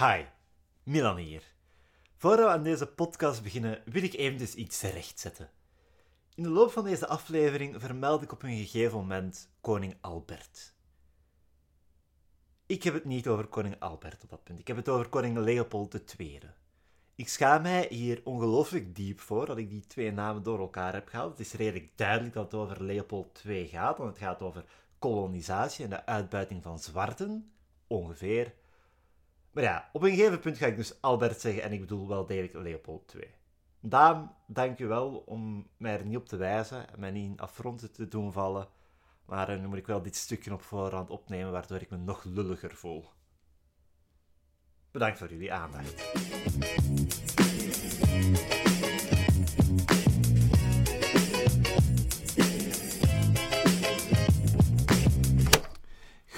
Hi, Milan hier. Voordat we aan deze podcast beginnen, wil ik eventjes iets rechtzetten. In de loop van deze aflevering vermeld ik op een gegeven moment koning Albert. Ik heb het niet over koning Albert op dat punt. Ik heb het over koning Leopold II. Ik schaam mij hier ongelooflijk diep voor dat ik die twee namen door elkaar heb gehaald. Het is redelijk duidelijk dat het over Leopold II gaat, want het gaat over kolonisatie en de uitbuiting van zwarten, ongeveer. Maar ja, op een gegeven punt ga ik dus Albert zeggen en ik bedoel wel degelijk Leopold II. Daan, dank u wel om mij er niet op te wijzen en mij niet in affronten te doen vallen. Maar eh, nu moet ik wel dit stukje op voorhand opnemen, waardoor ik me nog lulliger voel. Bedankt voor jullie aandacht.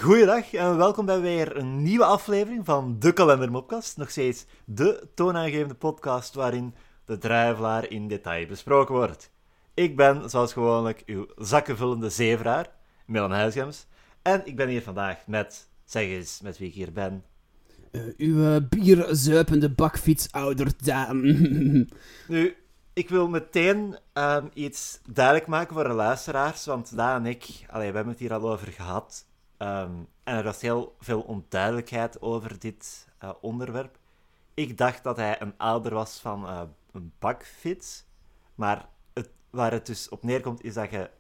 Goeiedag en welkom bij weer een nieuwe aflevering van de Kalendermopcast. Nog steeds de toonaangevende podcast waarin de druivelaar in detail besproken wordt. Ik ben, zoals gewoonlijk, uw zakkenvullende zeveraar, Milan Huisgems. En ik ben hier vandaag met, zeg eens met wie ik hier ben. Uh, uw bierzuipende bakfietsouder Daan. Nu, ik wil meteen um, iets duidelijk maken voor de luisteraars, want Daan en ik, allee, we hebben het hier al over gehad. Um, en er was heel veel onduidelijkheid over dit uh, onderwerp. Ik dacht dat hij een ouder was van uh, een bakfiets, maar het, waar het dus op neerkomt is dat je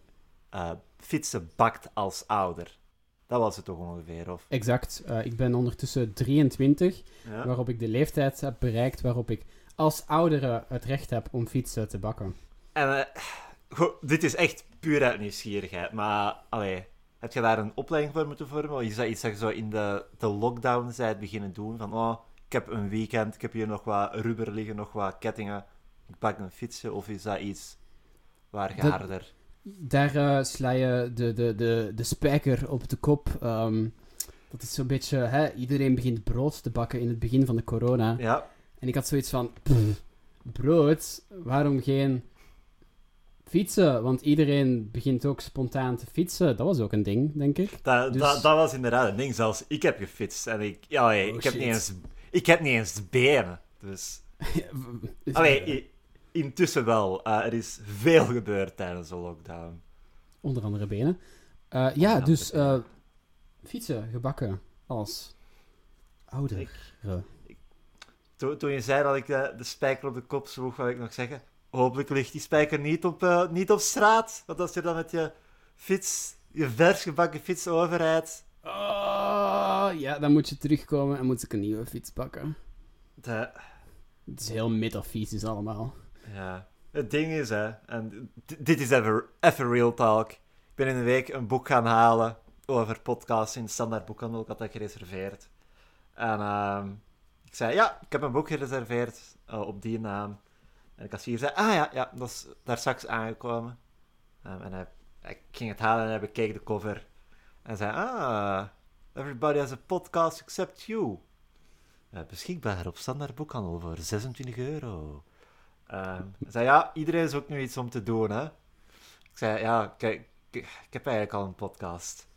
uh, fietsen bakt als ouder. Dat was het toch ongeveer, of? Exact. ik ben ondertussen 23, ja. waarop ik de leeftijd heb bereikt waarop ik als oudere het recht heb om fietsen te bakken. En goh, dit is echt puur uit nieuwsgierigheid, maar allee, heb je daar een opleiding voor moeten vormen? Of is dat iets dat je zo in de, de lockdown zijt beginnen doen? Van, oh, ik heb een weekend, ik heb hier nog wat rubber liggen, nog wat kettingen. Ik pak een fietsje. Of is dat iets waar je harder... Daar uh, sla je de, de, de, de spijker op de kop. Um, dat is zo'n beetje... Hè, iedereen begint brood te bakken in het begin van de corona. Ja. En ik had zoiets van... brood? Waarom geen fietsen, want iedereen begint ook spontaan te fietsen. Dat was ook een ding, denk ik. Dat, dus... dat, dat was inderdaad een ding. Zelfs ik heb gefietst en ik, ja, oh, ik, heb, niet eens, ik heb niet eens benen. Dus. Allee, intussen wel. Uh, er is veel gebeurd tijdens de lockdown. Onder andere benen. Uh, ja, dus uh, fietsen, gebakken als ouder. Ik, ik, toen, toen je zei dat ik de, de spijker op de kop sloeg, wou ik nog zeggen hopelijk ligt die spijker niet op, uh, niet op straat. Want als je dan met je fiets, je vers gebakken fiets overrijdt... Oh, ja, dan moet je terugkomen en moet ik een nieuwe fiets pakken. De... Het is heel metafysisch allemaal. Ja, het ding is, hè, en dit is even, even real talk. Ik ben in een week een boek gaan halen over podcasts in standaard boekhandel. Ik had dat gereserveerd. En uh, ik zei, ja, ik heb een boek gereserveerd uh, op die naam. En de kassier zei, ah ja, ja dat is daar straks aangekomen. Um, en hij, hij, ging het halen en hij bekeek de cover. En zei, ah, everybody has a podcast except you. Uh, beschikbaar op standaard boekhandel voor 26 euro. Um, hij zei, ja, iedereen is ook nu iets om te doen, hè. Ik zei, ja, kijk, ik, heb eigenlijk al een podcast.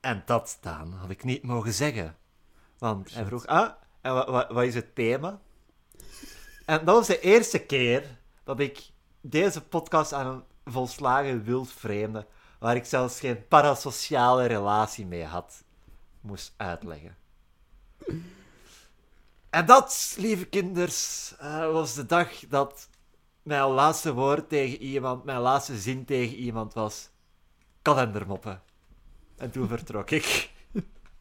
En dat staan had ik niet mogen zeggen. Want hij vroeg, ah, en wat, wat is het thema? En dat was de eerste keer dat ik deze podcast aan een volslagen wild vreemde, waar ik zelfs geen parasociale relatie mee had, moest uitleggen. En dat, lieve kinders, uh, was de dag dat mijn laatste woord tegen iemand, mijn laatste zin tegen iemand was: kalendermoppen. En toen vertrok ik.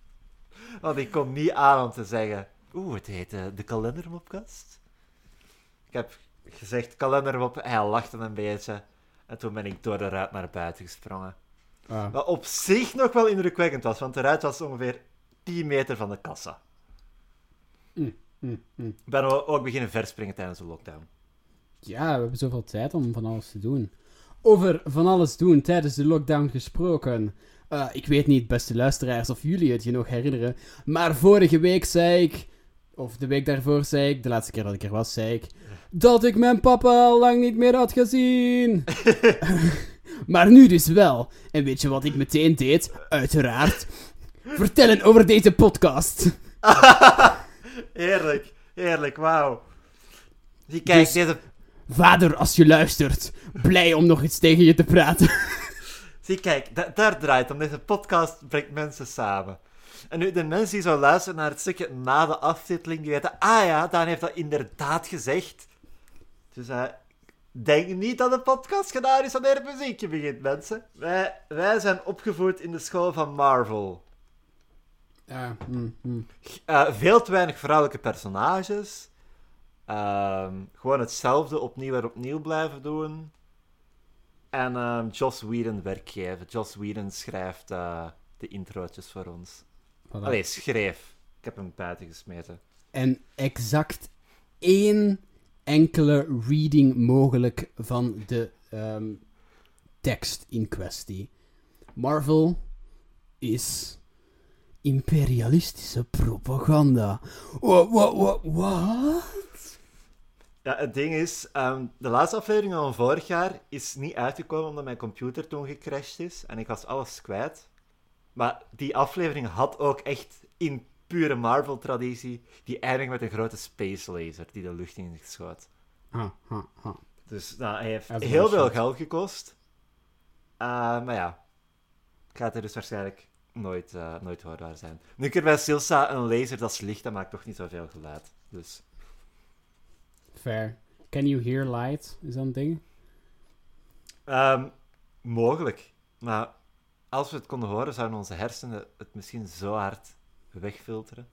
Want ik kon niet aan om te zeggen: Oeh, het heet de kalendermopkast. Ik heb gezegd kalender op. Hij lachte een beetje. En toen ben ik door de ruit naar buiten gesprongen. Ah. Wat op zich nog wel indrukwekkend was, want de ruit was ongeveer 10 meter van de kassa. Mm, mm, mm. Ik ben ook beginnen verspringen tijdens de lockdown. Ja, we hebben zoveel tijd om van alles te doen. Over van alles doen tijdens de lockdown gesproken. Uh, ik weet niet, beste luisteraars, of jullie het je nog herinneren. Maar vorige week zei ik. Of de week daarvoor zei ik. De laatste keer dat ik er was, zei ik dat ik mijn papa al lang niet meer had gezien. maar nu dus wel. En weet je wat ik meteen deed? Uiteraard. Vertellen over deze podcast. Heerlijk, heerlijk, wauw. Zie, kijk, Dus- deze... Vader, als je luistert, blij om nog iets tegen je te praten. Zie, kijk, da- daar draait om. Deze podcast brengt mensen samen. En nu, de mensen die zo luisteren naar het stukje na de aftiteling, die weten, ah ja, Daan heeft dat inderdaad gezegd. Dus eh, denk niet dat de podcast gedaan is wanneer het muziekje begint, mensen. Wij, wij zijn opgevoed in de school van Marvel. Ja, mm, mm. Eh, veel te weinig vrouwelijke personages. Ehm, gewoon hetzelfde opnieuw en opnieuw blijven doen. En ehm Joss Whedon werk geven. Joss Whedon schrijft eh, de introotjes voor ons. Voilà. Allee, schreef. Ik heb hem buiten gesmeten. En exact één enkele reading mogelijk van de ehm, tekst in kwestie. Marvel is imperialistische propaganda. Wat, wat, wat, wat? Ja, het ding is, ehm, de laatste aflevering van vorig jaar is niet uitgekomen omdat mijn computer toen gecrashed is en ik was alles kwijt. Maar die aflevering had ook echt in pure Marvel-traditie die eindigt met een grote space laser die de lucht in schoot. Ha, ha, ha. Dus nou, hij heeft heel veel geld gekost. Eh, maar ja, gaat er dus waarschijnlijk nooit, eh, nooit hoorbaar zijn. Nu ik er bij stilsta, een laser dat is licht, dat maakt toch niet zoveel geluid. Dus Fair. Can you hear light? Is dat een ding? Ehm, mogelijk. Maar als we het konden horen, zouden onze hersenen het misschien zo hard wegfilteren.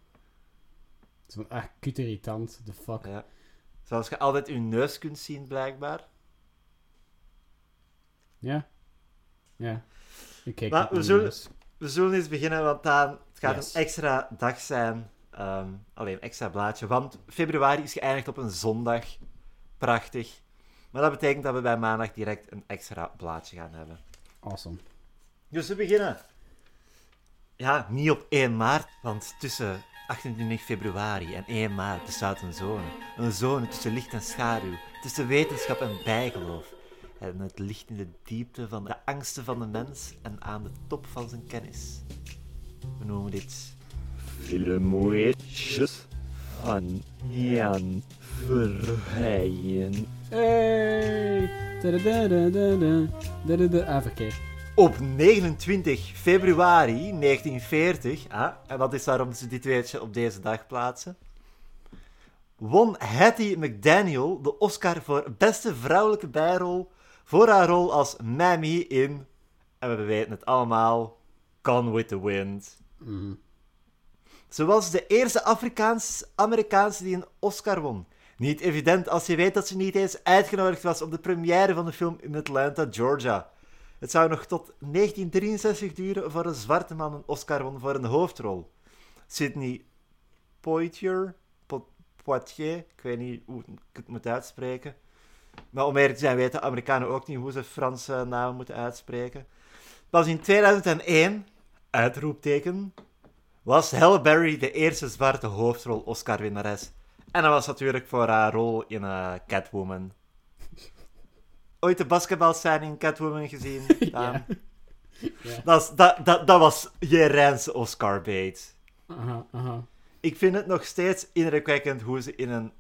Het is kut irritant. The fuck. Ja. Zoals je altijd je neus kunt zien, blijkbaar. Ja? Ja. Ik kijk Maar we zullen-. We zullen eens beginnen, want dan, het gaat Yes. een extra dag zijn. Ehm, alleen een extra blaadje. Want februari is geëindigd op een zondag. Prachtig. Maar dat betekent dat we bij maandag direct een extra blaadje gaan hebben. Awesome. Dus we beginnen. Ja, niet op 1 maart, want tussen 28 februari en 1 maart bestaat een zone. Een zone tussen licht en schaduw, tussen wetenschap en bijgeloof. En het ligt in de diepte van de angsten van de mens en aan de top van zijn kennis. We noemen dit Filmweetjes van Jan Verheyen. Hey! Da-da-da-da-da. Da-da-da. Ah, verkeerd. Op 29 februari 1940, ah, en dat is waarom ze dit weetje op deze dag plaatsen, won Hattie McDaniel de Oscar voor beste vrouwelijke bijrol voor haar rol als Mammy in, en we weten het allemaal, Gone with the Wind. Mhm. Ze was de eerste Afrikaans-Amerikaanse die een Oscar won. Niet evident als je weet dat ze niet eens uitgenodigd was op de première van de film in Atlanta, Georgia. Het zou nog tot 1963 duren voor een zwarte man een Oscar won voor een hoofdrol. Sidney Poitier, Po- Poitier, ik weet niet hoe ik het moet uitspreken. Maar om eerlijk te zijn weten Amerikanen ook niet hoe ze Franse namen moeten uitspreken. Pas in 2001, uitroepteken, was Halle Berry de eerste zwarte hoofdrol Oscar-winnares. En dat was natuurlijk voor haar rol in eh, Catwoman. Ooit de basketbalscène in Catwoman gezien? Ja. Dat, is- dat, dat, dat was je Rijnse Oscar-bait. Aha, aha. Ik vind het nog steeds indrukwekkend hoe ze in een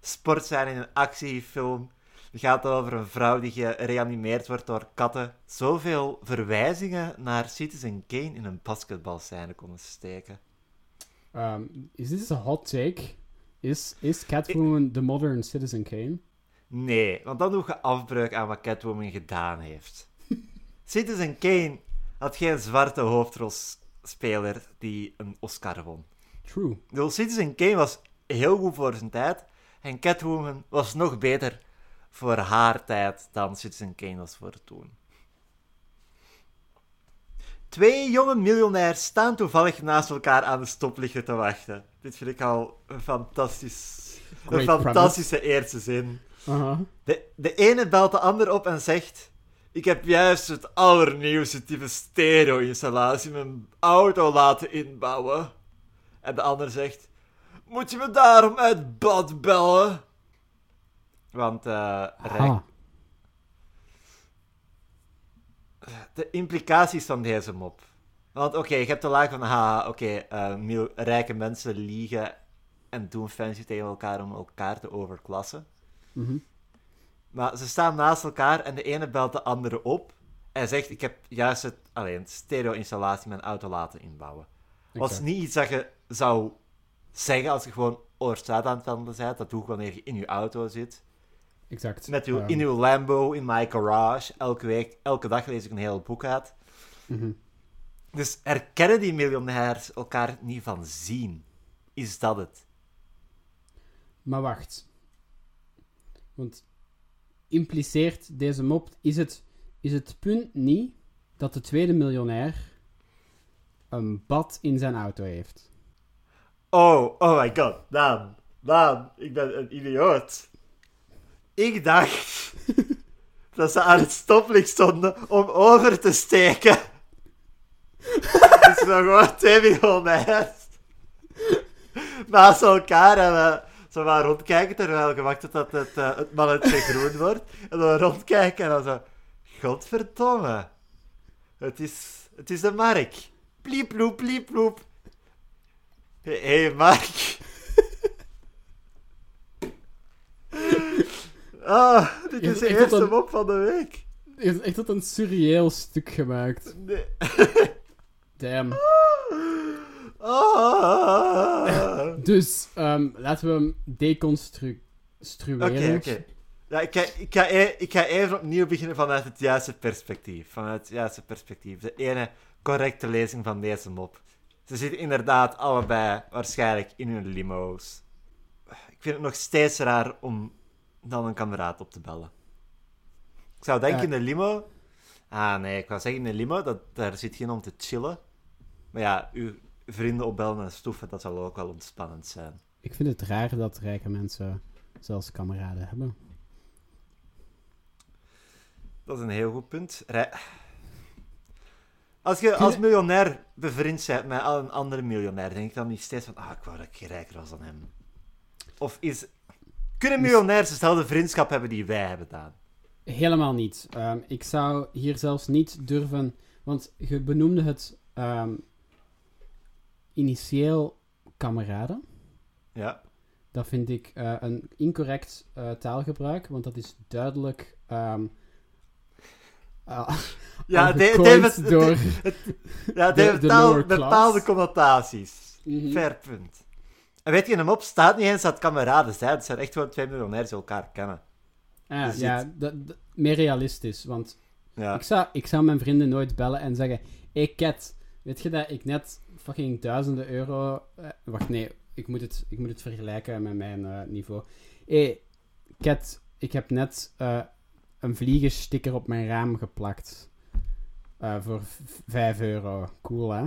sportscène, in een actiefilm... Het gaat over een vrouw die gereanimeerd wordt door katten. Zoveel verwijzingen naar Citizen Kane in een basketbalscène konden steken. Um, is dit een hot take? Is, is Catwoman the modern Citizen Kane? Nee, want dan doe je afbreuk aan wat Catwoman gedaan heeft. Citizen Kane had geen zwarte hoofdrolspeler die een Oscar won. True. Bedoel, Citizen Kane was heel goed voor zijn tijd. En Catwoman was nog beter voor haar tijd dan Citizen Kane was voor toen. Twee jonge miljonairs staan toevallig naast elkaar aan de stoplichten te wachten. Dit vind ik al een, fantastisch, een fantastische eerste zin. Aha. De, de ene belt de ander op en zegt... Ik heb juist het allernieuwste type stereo-installatie in mijn auto laten inbouwen. En de ander zegt... Moet je me daarom uit bad bellen? Want eh, rijk- de implicaties van deze mop. Want oké, je hebt de laag van... Ha, oké, eh, mil- rijke mensen liegen en doen fancy tegen elkaar om elkaar te overklassen. Mhm. Maar ze staan naast elkaar en de ene belt de andere op. En zegt, ik heb juist het, alleen, stereo-installatie in mijn auto laten inbouwen. was Exact. niet iets dat je zou zeggen als je gewoon Oorstraat aan het wandelen bent. Dat doe je wanneer je in je auto zit. Exact. Met uw, Ehm, in uw Lambo, in my garage. Elke week, elke dag lees ik een heel boek uit. mhm. Dus herkennen die miljonairs elkaar niet van zien? Is dat het? Maar wacht. Want impliceert deze mop... Is het, is het punt niet dat de tweede miljonair een bad in zijn auto heeft? Oh, oh my god, Daan. Daan, ik ben een idioot. Ik dacht dat ze aan het stoplicht stonden om over te steken. dus we gewoon twee miljonairs naast elkaar en we zo maar rondkijken terwijl je wacht tot het, uh, het mannetje groen wordt. En dan rondkijken en dan zo... Godverdomme. Het is, het is de Mark. Pliep, ploep, pliep, ploep. Hé, hey, Mark. Ah, dit is Ik- de ik eerste een- mop van de week. Je hebt echt tot een surreëel stuk gemaakt. Nee. Damn. Ah. Dus, ehm, laten we hem deconstrueren. Oké, oké. Ja, ik, ga, ik, ga, e- ik ga even opnieuw beginnen vanuit het juiste perspectief. Vanuit het juiste perspectief. De ene correcte lezing van deze mop. Ze zitten inderdaad allebei waarschijnlijk in hun limo's. Ik vind het nog steeds raar om dan een kameraad op te bellen. Ik zou denken Ja. in de limo... Ah, nee, ik wou zeggen in de limo, dat, daar zit geen om te chillen. Maar ja, uw vrienden opbellen en stoeven, dat zal ook wel ontspannend zijn. Ik vind het raar dat rijke mensen zelfs kameraden hebben. Dat is een heel goed punt. Rij- Als je als miljonair bevriend bent met een andere miljonair, denk ik dan niet steeds van, ah, ik wou dat ik rijker was dan hem. Of is... Kunnen miljonairs dezelfde vriendschap hebben die wij hebben gedaan? Helemaal niet. Ehm, ik zou hier zelfs niet durven... Want je benoemde het ehm, initieel kameraden. Ja. Dat vind ik eh, een incorrect eh, taalgebruik, want dat is duidelijk... uh, Ja, het- door... Ja, De- taal- class. bepaalde connotaties. Mhm. Fair punt. En weet je, in hem op staat niet eens dat kameraden zijn. Het zijn echt gewoon twee miljonairs die elkaar kennen. Ah, Je ja, meer realistisch, want Ja. Ik, zou, ik zou mijn vrienden nooit bellen en zeggen: Hey Kat, weet je dat ik net fucking duizenden euro. eh, wacht, nee, ik moet het, ik moet het vergelijken met mijn eh, niveau. Hey Kat, ik heb net eh, een vliegensticker op mijn raam geplakt. Voor v- 5 euro. Cool, hè?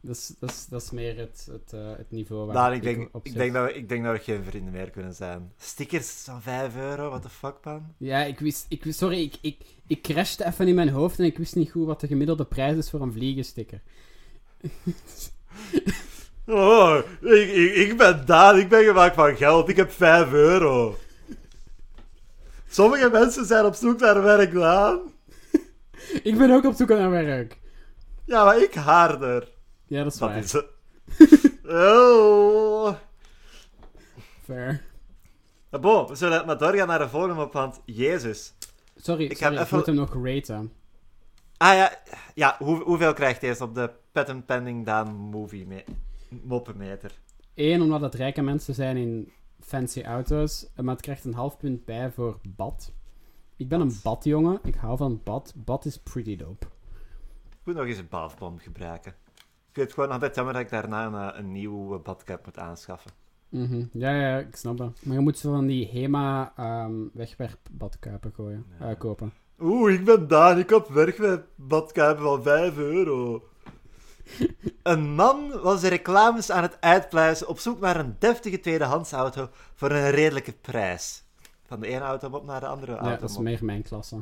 Dat is, dat is, dat is meer het, het, het niveau waar Daan, ik denk, op ik, denk dat we, ik denk dat we geen vrienden meer kunnen zijn. Stickers van 5 euro, what the fuck, man? Ja, ik wist, ik sorry, ik, ik, ik crashte even in mijn hoofd en ik wist niet goed wat de gemiddelde prijs is voor een vliegensticker. Oh, ik, ik, ik ben Daan, ik ben gemaakt van geld, ik heb 5 euro. Sommige mensen zijn op zoek naar werk, Daan. Ik ben ook op zoek naar werk. Ja, maar ik harder. Ja, dat is Dat waar. is. Oh. Fair. Maar bon, we zullen maar doorgaan naar de volgende op, want Jezus. Sorry, Ik sorry, heb ik moet hem nog raten. Ah ja, ja hoe, hoeveel krijgt deze op de Patent Pending Daan movie me moppenmeter? Eén, omdat het rijke mensen zijn in fancy auto's. Maar het krijgt een half punt bij voor bad. Ik ben een badjongen. Ik hou van bad. Bad is pretty dope. Ik moet nog eens een baafbom gebruiken. Ik vind het gewoon altijd jammer dat ik daarna een, eh, een nieuwe badcap moet aanschaffen. Mhm. Ja, ja, ik snap dat. Maar je moet zo van die Hema ehm wegwerpbadkuipen gooien, Ja. eh, kopen. Oeh, ik ben Daan, ik heb werk met badkuipen van 5 euro. Een man was de reclames aan het uitpluizen op zoek naar een deftige tweedehandsauto voor een redelijke prijs. Van de ene automop naar de andere Ja, automop. dat is meer mijn klasse.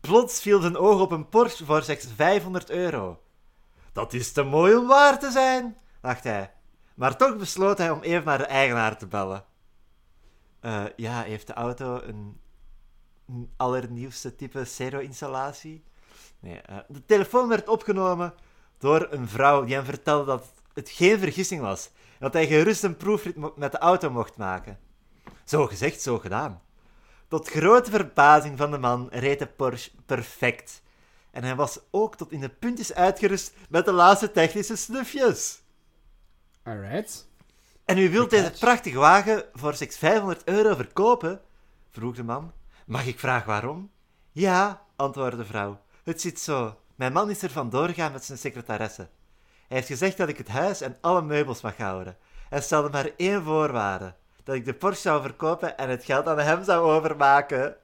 Plots viel zijn oog op een Porsche voor slechts 500 euro. Dat is te mooi om waar te zijn, dacht hij. Maar toch besloot hij om even naar de eigenaar te bellen. Eh, ja, heeft de auto een allernieuwste type stereo-installatie? Nee, eh, de telefoon werd opgenomen door een vrouw die hem vertelde dat het geen vergissing was. En dat hij gerust een proefrit met de auto mocht maken. Zo gezegd, zo gedaan. Tot grote verbazing van de man reed de Porsche perfect. En hij was ook tot in de puntjes uitgerust met de laatste technische snufjes. Alright. En u wilt deze prachtige wagen voor slechts 500 euro verkopen? vroeg de man. Mag ik vragen waarom? Ja, antwoordde de vrouw. Het zit zo. Mijn man is er vandoor gegaan met zijn secretaresse. Hij heeft gezegd dat ik het huis en alle meubels mag houden. Hij stelde maar één voorwaarde: dat ik de Porsche zou verkopen en het geld aan hem zou overmaken.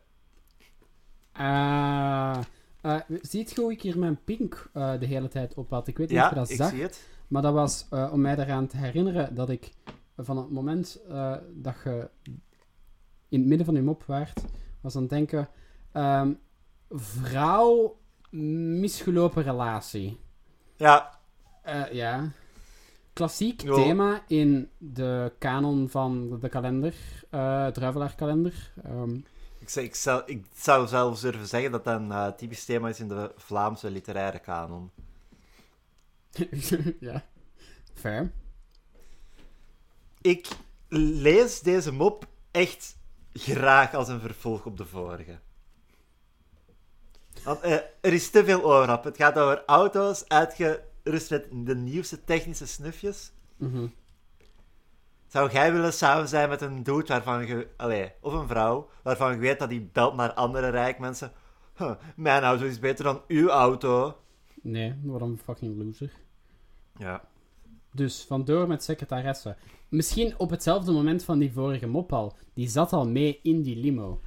Eh eh, ziet je hoe ik hier mijn pink eh, de hele tijd op had? Ik weet niet of je Ja, dat ik zag. zie het. Maar dat was om mij eraan te herinneren dat ik van het moment dat je in het midden van je mop waart, was aan het denken: ehm, vrouw, misgelopen relatie. Ja, Eh, ja. Klassiek thema in de kanon van de kalender, eh druivelaarkalender. Ehm, ik zou, ik, zou, ik zou zelfs durven zeggen dat dat een eh, typisch thema is in de Vlaamse literaire kanon. ja, fair. Ik lees deze mop echt graag als een vervolg op de vorige. Want eh, er is te veel overlap. Het gaat over auto's, uitgerust met de nieuwste technische snufjes. Mhm. Zou jij willen samen zijn met een dude waarvan je... Allee, of een vrouw, waarvan je weet dat die belt naar andere rijk mensen. Huh, mijn auto is beter dan uw auto. Nee, een fucking loser. Ja. Dus vandoor met secretaresse. Misschien op hetzelfde moment van die vorige mop al. Die zat al mee in die limo.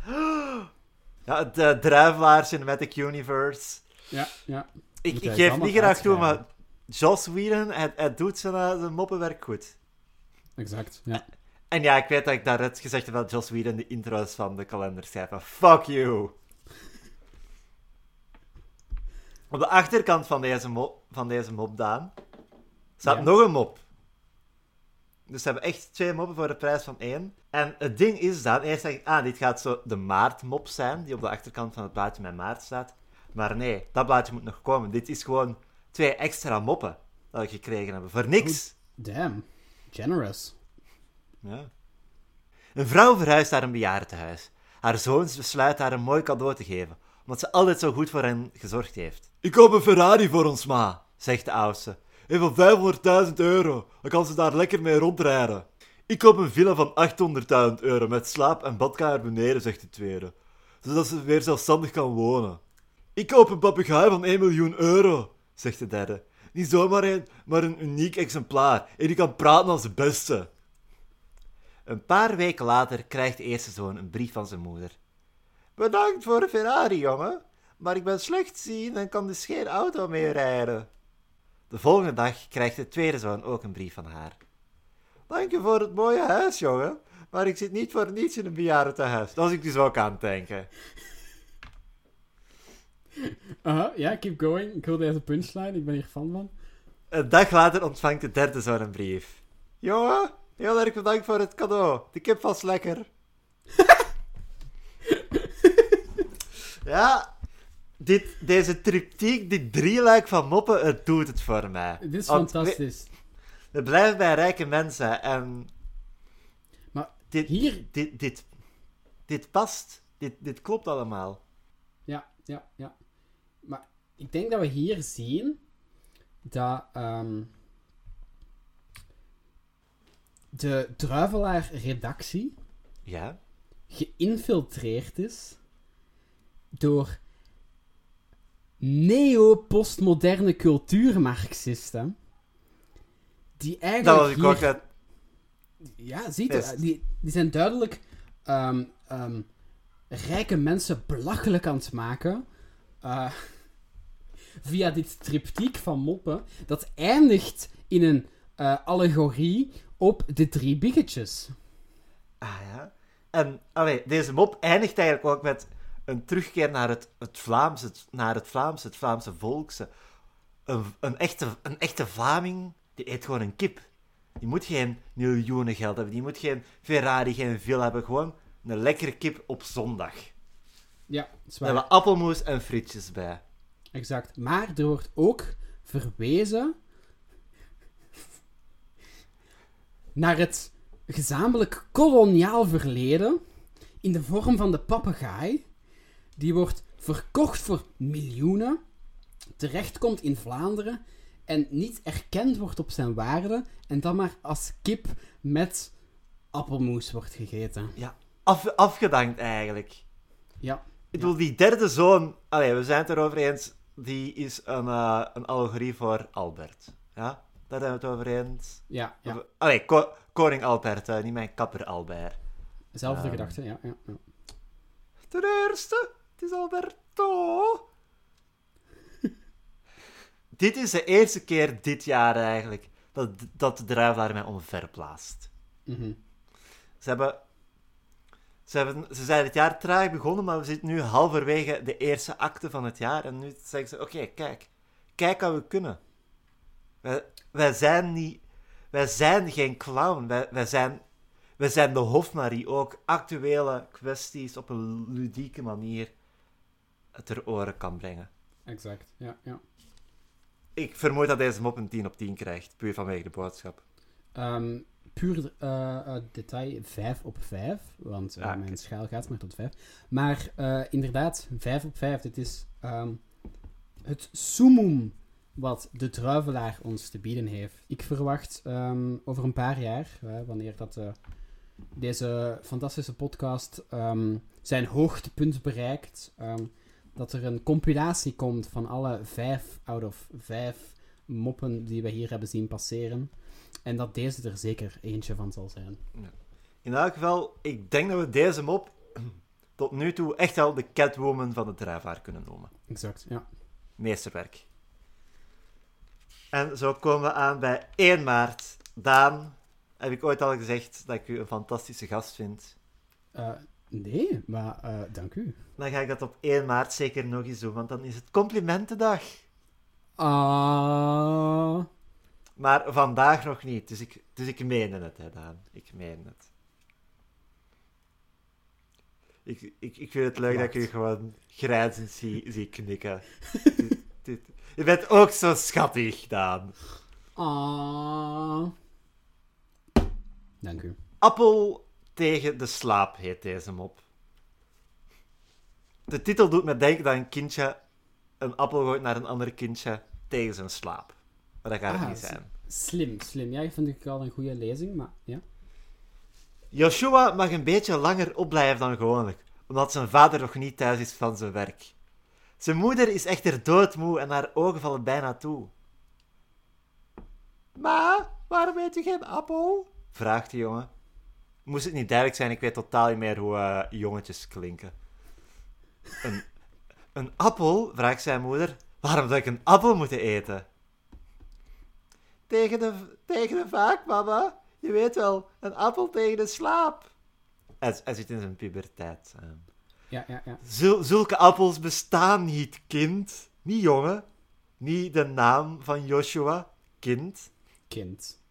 Ja, de Druivelaar Cinematic Universe. Ja, ja. Ik, ik geef niet graag toe, maar Joss Whedon, hij, hij doet zijn, eh, zijn moppenwerk goed. Exact. Ja. En ja, ik weet dat ik daarnet gezegd heb dat Joss Whedon de intro's van de kalender schrijft. Fuck you! Op de achterkant van deze mop, van deze mop Daan, staat Ja. nog een mop. Dus ze hebben echt twee moppen voor de prijs van één. En het ding is dan, eerst dacht ik, ah, dit gaat zo de maartmop zijn, die op de achterkant van het plaatje met maart staat. Maar nee, dat plaatje moet nog komen. Dit is gewoon twee extra moppen dat ik gekregen heb. Voor niks. Damn. Generous. Ja. Een vrouw verhuist naar een bejaardentehuis. Haar zoons besluiten haar een mooi cadeau te geven, omdat ze altijd zo goed voor hen gezorgd heeft. Ik koop een Ferrari voor ons ma, zegt de oudste. En van 500.000 euro, dan kan ze daar lekker mee rondrijden. Ik koop een villa van 800.000 euro met slaap- en badkamer beneden, zegt de tweede. Zodat ze weer zelfstandig kan wonen. Ik koop een papegaai van 1 miljoen euro, zegt de derde. Niet zomaar een, maar een uniek exemplaar. En die kan praten als de beste. Een paar weken later krijgt de eerste zoon een brief van zijn moeder. Bedankt voor de Ferrari, jongen. Maar ik ben slechtziend en kan dus geen auto meer rijden. De volgende dag krijgt de tweede zoon ook een brief van haar. Dank je voor het mooie huis, jongen. Maar ik zit niet voor niets in een bejaardentehuis. Dat was ik dus ook aan het denken. Aha, ja, keep going. Ik wil deze punchline. Ik ben hier fan van. Een dag later ontvangt de derde zoon een brief. Jongen, heel erg bedankt voor het cadeau. De kip was lekker. ja, dit, deze triptiek, dit drieluik van moppen, het doet het voor mij. Dit is Want fantastisch. We, we blijven bij rijke mensen en Maar dit, hier... dit, dit, dit past. Dit, dit klopt allemaal. Ja, ja, ja. Maar ik denk dat we hier zien dat ehm, de Druivelaar-redactie Ja? geïnfiltreerd is door neo-postmoderne cultuurmarxisten. Die Dat eigenlijk was ik hier- ook. Ja, ziet Yes. die, die zijn duidelijk ehm, ehm, rijke mensen belachelijk aan het maken. eh, via dit triptiek van moppen. Dat eindigt in een eh, allegorie op de drie biggetjes. Ah ja. En allee, deze mop eindigt eigenlijk ook met een terugkeer naar het, het Vlaams, het, naar het Vlaams, het Vlaamse volkse. Een, een, echte, een echte Vlaming, die eet gewoon een kip. Die moet geen miljoenen geld hebben, die moet geen Ferrari, geen villa hebben. Gewoon een lekkere kip op zondag. Ja, zwaar. hebben we appelmoes en frietjes bij. Exact. Maar er wordt ook verwezen naar het gezamenlijk koloniaal verleden in de vorm van de papegaai. Die wordt verkocht voor miljoenen, terechtkomt in Vlaanderen en niet erkend wordt op zijn waarde en dan maar als kip met appelmoes wordt gegeten. Af, afgedankt eigenlijk. Ja, Ik bedoel, die derde zoon, allee, we zijn het erover eens, die is een, eh, een allegorie voor Albert. Ja, daar zijn we het over eens. ja, ja. Of- Allee, ko- koning Albert, eh, niet mijn kapper Albert. Zelfde Ehm. gedachte, ja, ja, ja. Ten eerste, het is Alberto. dit is de eerste keer dit jaar eigenlijk dat, dat de druivelaar mij omverblaast. Mhm. Ze hebben, ze hebben... Ze zijn het jaar traag begonnen, maar we zitten nu halverwege de eerste acte van het jaar. En nu zeggen ze, oké, kijk. Kijk wat we kunnen. Wij, wij zijn niet... Wij zijn geen clown. Wij, wij, zijn, wij zijn de hofmarie. Ook actuele kwesties op een ludieke manier ter oren kan brengen. Exact, ja, ja. Ik vermoed dat deze mop een 10 op 10 krijgt. Puur vanwege de boodschap. Ehm, puur uit detail 5 op 5, want oké. mijn schaal gaat maar tot 5. Maar eh, inderdaad, 5 op 5, dit is ehm, het summum wat de druivelaar ons te bieden heeft. Ik verwacht ehm, over een paar jaar, wanneer dat, deze fantastische podcast zijn hoogtepunt bereikt, dat er een compilatie komt van alle 5 out of 5 moppen die we hier hebben zien passeren. En dat deze er zeker eentje van zal zijn. In elk geval, ik denk dat we deze mop tot nu toe echt wel de Catwoman van de druivaar kunnen noemen. Exact, ja. Meesterwerk. En zo komen we aan bij 1 maart. Daan, heb ik ooit al gezegd dat ik u een fantastische gast vind. Eh, nee, maar eh, dank u. Dan ga ik dat op 1 maart zeker nog eens doen, want dan is het complimentendag. Ah. Maar vandaag nog niet, dus ik, dus ik meende het, hè, Daan. Ik meen het. Ik, ik, ik vind het leuk dat ik u Wacht. gewoon grijzend zie, zie knikken. Dit- dit- je bent ook zo schattig, Daan. Ah. Dank u. Appel tegen de slaap heet deze mop. De titel doet me denken dat een kindje een appel gooit naar een ander kindje tegen zijn slaap. Maar dat gaat het Ah, niet zijn. Slim, slim. Ja, ik vind ik al een goede lezing, maar ja. Joshua mag een beetje langer opblijven dan gewoonlijk, omdat zijn vader nog niet thuis is van zijn werk. Zijn moeder is echter doodmoe en haar ogen vallen bijna toe. Ma, waarom eet u geen appel? vraagt de jongen. Moest het niet duidelijk zijn, ik weet totaal niet meer hoe eh, jongetjes klinken. Een, een appel, vraagt zijn moeder. Waarom zou ik een appel moeten eten? Tegen de, tegen de vaak, mama. Je weet wel, een appel tegen de slaap. Hij, hij zit in zijn puberteit. eh. Ja, ja, ja. Zul- zulke appels bestaan niet, kind. Niet jongen. Niet de naam van Joshua. Kind. Kind.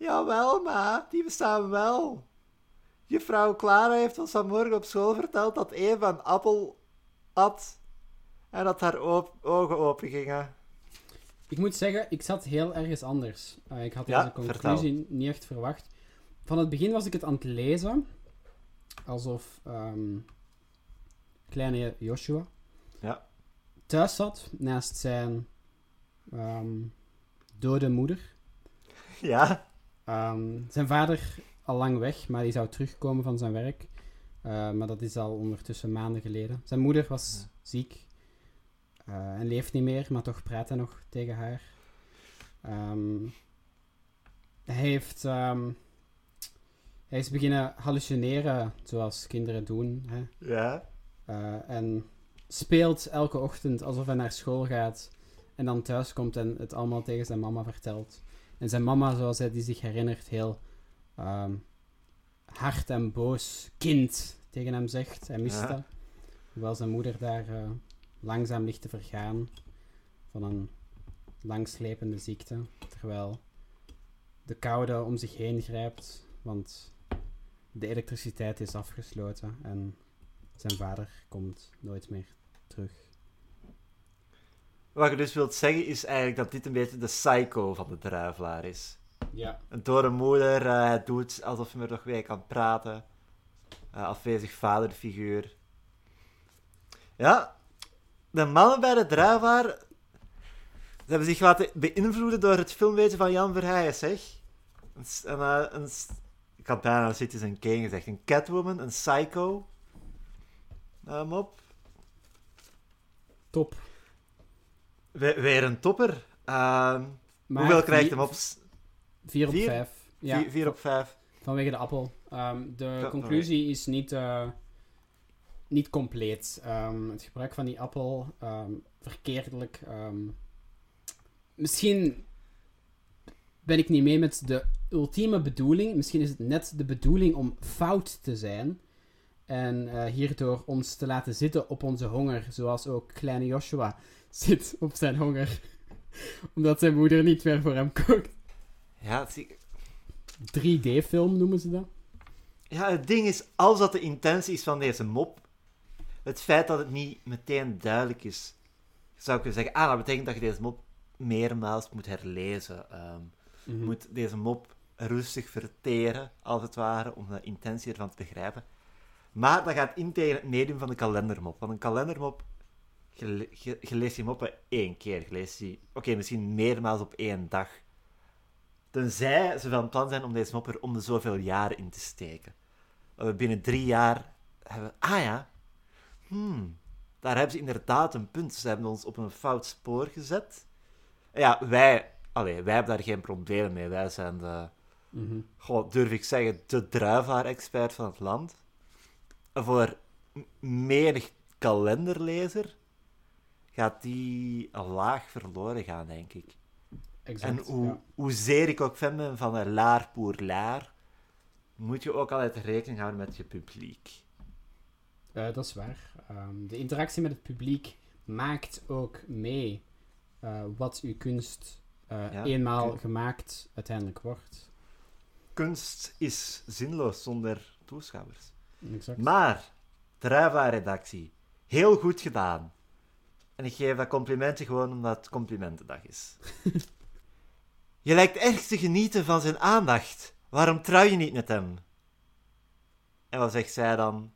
Jawel, ma. Die bestaan wel. Juffrouw Clara heeft ons vanmorgen op school verteld dat Eva een appel at. En dat haar ogen open gingen. Ik moet zeggen, ik zat heel ergens anders. Eh, ik had Ja, deze conclusie niet echt verwacht. Van het begin was ik het aan het lezen. Alsof ehm, kleine Joshua Ja. thuis zat naast zijn ehm, dode moeder. Ja. Ehm, zijn vader al lang weg, maar die zou terugkomen van zijn werk. Eh, maar dat is al ondertussen maanden geleden. Zijn moeder was Ja. ziek eh, en leeft niet meer, maar toch praat hij nog tegen haar. Ehm, hij heeft. ehm, hij is beginnen hallucineren, zoals kinderen doen. Hè? Ja. Eh, en speelt elke ochtend alsof hij naar school gaat. En dan thuis komt en het allemaal tegen zijn mama vertelt. En zijn mama, zoals hij die zich herinnert, heel ehm, hard en boos kind tegen hem zegt. Hij mist dat. Hoewel zijn moeder daar eh, langzaam ligt te vergaan van een langslepende ziekte. Terwijl de koude om zich heen grijpt, want de elektriciteit is afgesloten en zijn vader komt nooit meer terug. Wat je dus wilt zeggen is eigenlijk dat dit een beetje de psycho van de druivelaar is. Ja. Een dode moeder eh, doet alsof hij er nog mee kan praten. Eh, afwezig vaderfiguur. Ja, de mannen bij de druivaar... Ze hebben zich laten beïnvloeden door het filmwezen van Jan Verheijen, zeg. Een, een, eh, een, ik had bijna een Citizen Kane gezegd. Een Catwoman, een Psycho. Eh, mop. Top. We- weer een topper. Ehm, hoeveel krijgt hem op? S- 4 op Vier? 5. Ja, vier- vier op vijf. vanwege de appel. Ehm, de Ja, conclusie is niet, eh, niet compleet. Ehm, het gebruik van die appel, ehm, verkeerdelijk. misschien ben ik niet mee met de ultieme bedoeling. Misschien is het net de bedoeling om fout te zijn. En eh, hierdoor ons te laten zitten op onze honger. Zoals ook kleine Joshua zit op zijn honger. Omdat zijn moeder niet meer voor hem kookt. Ja, zie- 3D-film noemen ze dat. Ja, het ding is, als dat de intentie is van deze mop, het feit dat het niet meteen duidelijk is, zou ik kunnen zeggen, ah, dat betekent dat je deze mop meermaals moet herlezen. Je moet deze mop rustig verteren, als het ware, om de intentie ervan te begrijpen. Maar dat gaat in tegen het medium van de kalendermop. Want een kalendermop, je, le- je, je leest die moppen één keer. Je leest die, oké, misschien meermaals op één dag. Tenzij ze van plan zijn om deze mop er om de zoveel jaren in te steken. Dat we binnen drie jaar hebben... Ah ja, hmm, daar hebben ze inderdaad een punt. Ze hebben ons op een fout spoor gezet. Ja, wij, allee, wij hebben daar geen probleem mee. Wij zijn de, goh, durf ik zeggen, de druivaar-expert van het land. Voor menig kalenderlezer gaat die een laag verloren gaan, denk ik. Exact, En hoe, ja. hoezeer ik ook fan ben van een laar pour laar, moet je ook altijd rekening houden met je publiek. Eh, dat is waar. Ehm, de interactie met het publiek maakt ook mee eh, wat uw kunst eh, Ja, eenmaal kun- gemaakt uiteindelijk wordt. Kunst is zinloos zonder toeschouwers. Exact. Maar, Druiva-redactie, heel goed gedaan. En ik geef dat complimentje gewoon omdat het complimentendag is. je lijkt erg te genieten van zijn aandacht. Waarom trouw je niet met hem? En wat zegt zij dan?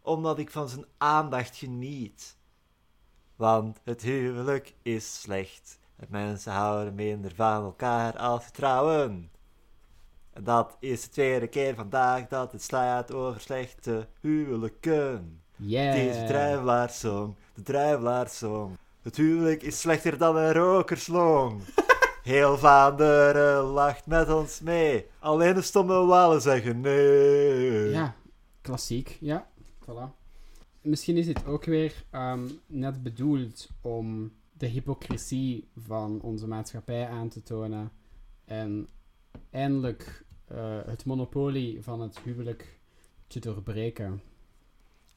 Omdat ik van zijn aandacht geniet. Want het huwelijk is slecht. En mensen houden minder van elkaar als ze trouwen. En dat is de tweede keer vandaag dat het slaat over slechte huwelijken. Yeah. Het is de druivelaarssong, de druivelaarsong. Het huwelijk is slechter dan een rokerslong. Heel Vlaanderen lacht met ons mee. Alleen de stomme walen zeggen nee. Ja, klassiek. Ja, voilà. Misschien is dit ook weer ehm, net bedoeld om de hypocrisie van onze maatschappij aan te tonen. En eindelijk eh, het monopolie van het huwelijk te doorbreken.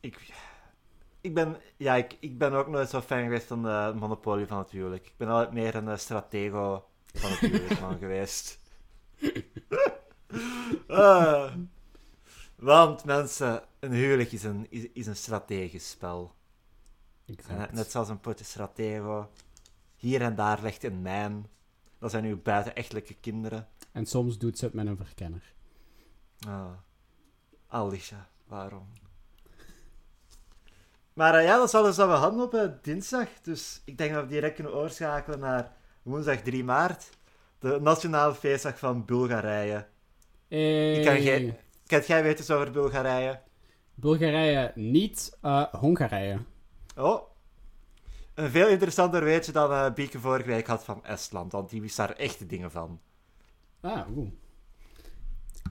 Ik, ik, ben, ja, ik, ik ben ook nooit zo fan geweest van de monopolie van het huwelijk. Ik ben altijd meer een eh, stratego van het huwelijk man geweest. Ah. want mensen, een huwelijk is een, is, is een strategisch spel. Exact. net zoals een potje stratego. Hier en daar legt een mijn. Dat zijn uw buitenechtelijke kinderen. En soms doet ze het met een verkenner. Ah. Alicia, waarom? Maar eh, ja, dat is alles wat we hadden op eh, dinsdag. Dus ik denk dat we direct kunnen oorschakelen naar woensdag 3 maart. De nationale feestdag van Bulgarije. Hey. Ik kan geen- Kent jij weten iets over Bulgarije? Bulgarije niet, eh, Hongarije. Oh. Een veel interessanter weetje dan Bieke vorige week had van Estland. Want die wist daar echte dingen van. Ah, oeh.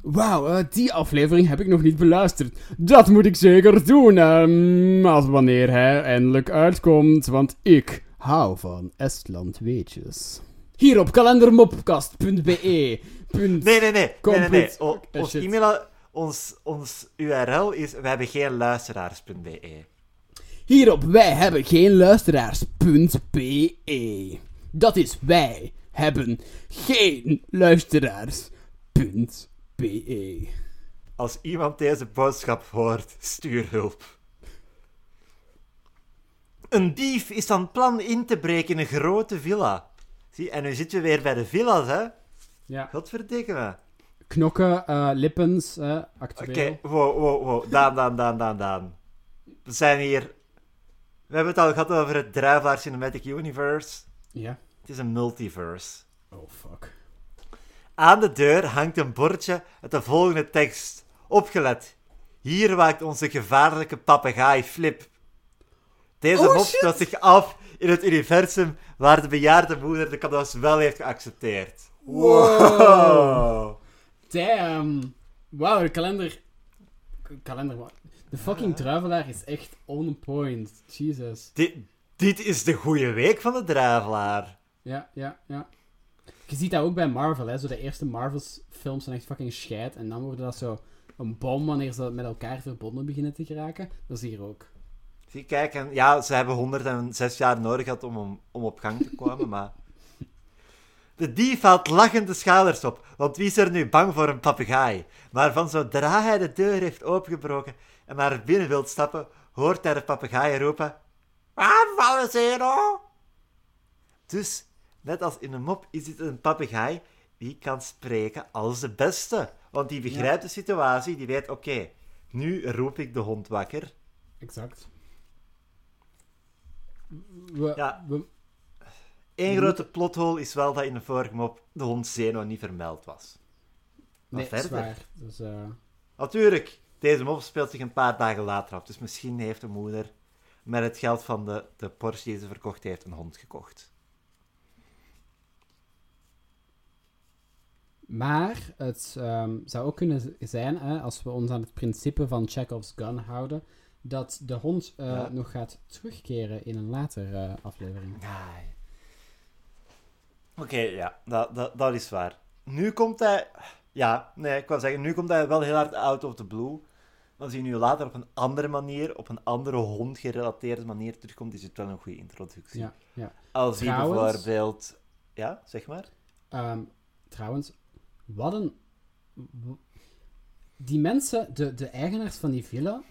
Wauw, eh, die aflevering heb ik nog niet beluisterd. Dat moet ik zeker doen, ehm, als wanneer hij eindelijk uitkomt, want ik hou van Estland weetjes. Hier op kalendermopcast.be. Nee, nee, nee. nee, nee, nee. Complete- O- ons e-mail, ons, ons URL is we hebben geen luisteraars.be. Hier op wij hebben geen luisteraars.be. Dat is wij hebben geen luisteraars.be. Als iemand deze boodschap hoort, stuur hulp. Een dief is van plan in te breken in een grote villa. Zie, en nu zitten we weer bij de villa's, hè? Ja. Godverdikke me. Knokken, eh, lippens, eh, Oké, actueel. wow, wow, wow. Daan, Daan, Daan, Daan, Daan. We zijn hier... We hebben het al gehad over het Druivelaar Cinematic Universe. Ja. Het is een multiverse. Oh, fuck. Aan de deur hangt een bordje met de volgende tekst. Opgelet. Hier waakt onze gevaarlijke papegaai Flip. Deze Oh, mop speelt zich af in het universum waar de bejaarde moeder de cadeaus wel heeft geaccepteerd. Wow. Damn. Wauw, de kalender... Kalender, wat? De fucking druivelaar is echt on point. Jesus. Dit, dit is de goede week van de druivelaar. Ja, ja, ja. Je ziet dat ook bij Marvel, hè. Zo de eerste Marvels-films zijn echt fucking scheid. En dan worden dat zo een bom wanneer ze met elkaar verbonden beginnen te geraken. Dat is hier ook. Zie, kijk, en ja, ze hebben 106 jaar nodig gehad om, om, op gang te komen, maar... De dief haalt lachend de schouders op, want wie is er nu bang voor een papegaai? Maar van zodra hij de deur heeft opengebroken en naar binnen wilt stappen, hoort hij de papegaai roepen... Aanvallen, Zero! Dus, net als in een mop, is dit een papegaai die kan spreken als de beste. Want die begrijpt de situatie, die weet, oké, nu roep ik de hond wakker. Exact. We, Ja. we- Eén grote plothole is wel dat in de vorige mop de hond Zeno niet vermeld was. Maar nee, verder. zwaar. Dus, eh, Natuurlijk, deze mop speelt zich een paar dagen later af. Dus misschien heeft de moeder met het geld van de, de Porsche die ze verkocht heeft een hond gekocht. Maar het ehm, zou ook kunnen zijn, hè, als we ons aan het principe van Chekhov's gun houden, dat de hond eh, Ja. nog gaat terugkeren in een later eh, aflevering. Nee. Oké, ja, dat, dat, dat is waar. Nu komt hij... Ja, nee, ik wou zeggen, nu komt hij wel heel hard out of the blue. Maar als hij nu later op een andere manier, op een andere hond-gerelateerde manier terugkomt, is het wel een goede introductie. Ja, ja. Als hij Trouwens- bijvoorbeeld... Ja, zeg maar. Ehm, trouwens, wat een... Die mensen, de, de eigenaars van die villa,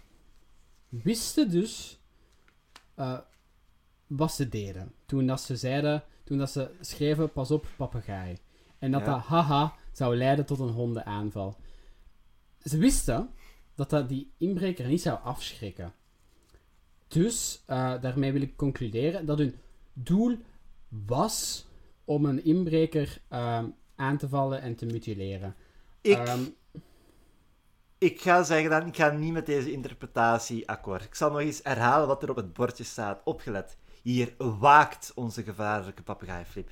wisten dus eh, wat ze deden. Toen dat ze zeiden, toen dat ze schreven, pas op, papegaai. En dat Ja. dat, haha, zou leiden tot een hondenaanval. Ze wisten dat dat die inbreker niet zou afschrikken. Dus, eh, daarmee wil ik concluderen dat hun doel was om een inbreker ehm, aan te vallen en te mutileren. Ik, Ehm, ik ga zeggen dat ik ga niet met deze interpretatie akkoord. Ik zal nog eens herhalen wat er op het bordje staat. Opgelet. Hier waakt onze gevaarlijke papegaai Flip.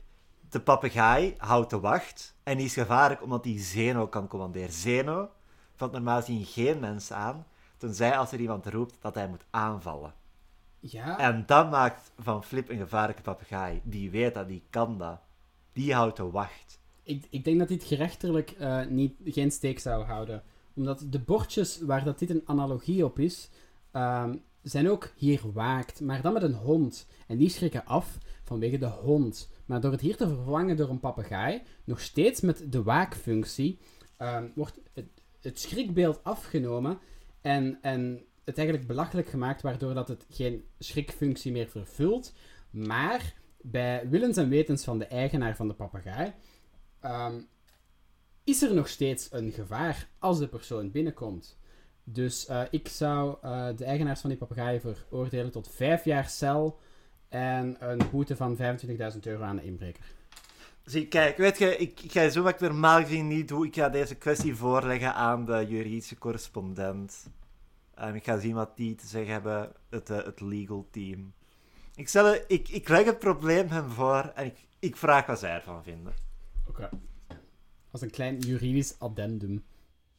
De papegaai houdt de wacht en die is gevaarlijk omdat hij Zeno kan commanderen. Zeno valt normaal gezien geen mensen aan, tenzij als er iemand roept dat hij moet aanvallen. ja, En dat maakt van Flip een gevaarlijke papegaai. Die weet dat, die kan dat. Die houdt de wacht. Ik, ik denk dat dit gerechtelijk eh, niet, geen steek zou houden. Omdat de bordjes waar dat dit een analogie op is, ehm, zijn ook hier waakt, maar dan met een hond. En die schrikken af vanwege de hond. Maar door het hier te vervangen door een papegaai, nog steeds met de waakfunctie, ehm, wordt het, het schrikbeeld afgenomen en, en het eigenlijk belachelijk gemaakt, waardoor dat het geen schrikfunctie meer vervult. Maar bij willens en wetens van de eigenaar van de papegaai ehm, is er nog steeds een gevaar als de persoon binnenkomt. Dus eh, ik zou eh, de eigenaars van die papegaai veroordelen tot vijf jaar cel en een boete van 25.000 euro aan de inbreker. Zie, kijk, weet je, ik, ik ga zo wat ik normaal gezien niet doe. Ik ga deze kwestie voorleggen aan de juridische correspondent. En ik ga zien wat die te zeggen hebben, het, eh, het legal team. Ik, stel, ik, ik leg het probleem hem voor en ik, ik vraag wat zij ervan vinden. Oké. Als een klein juridisch addendum.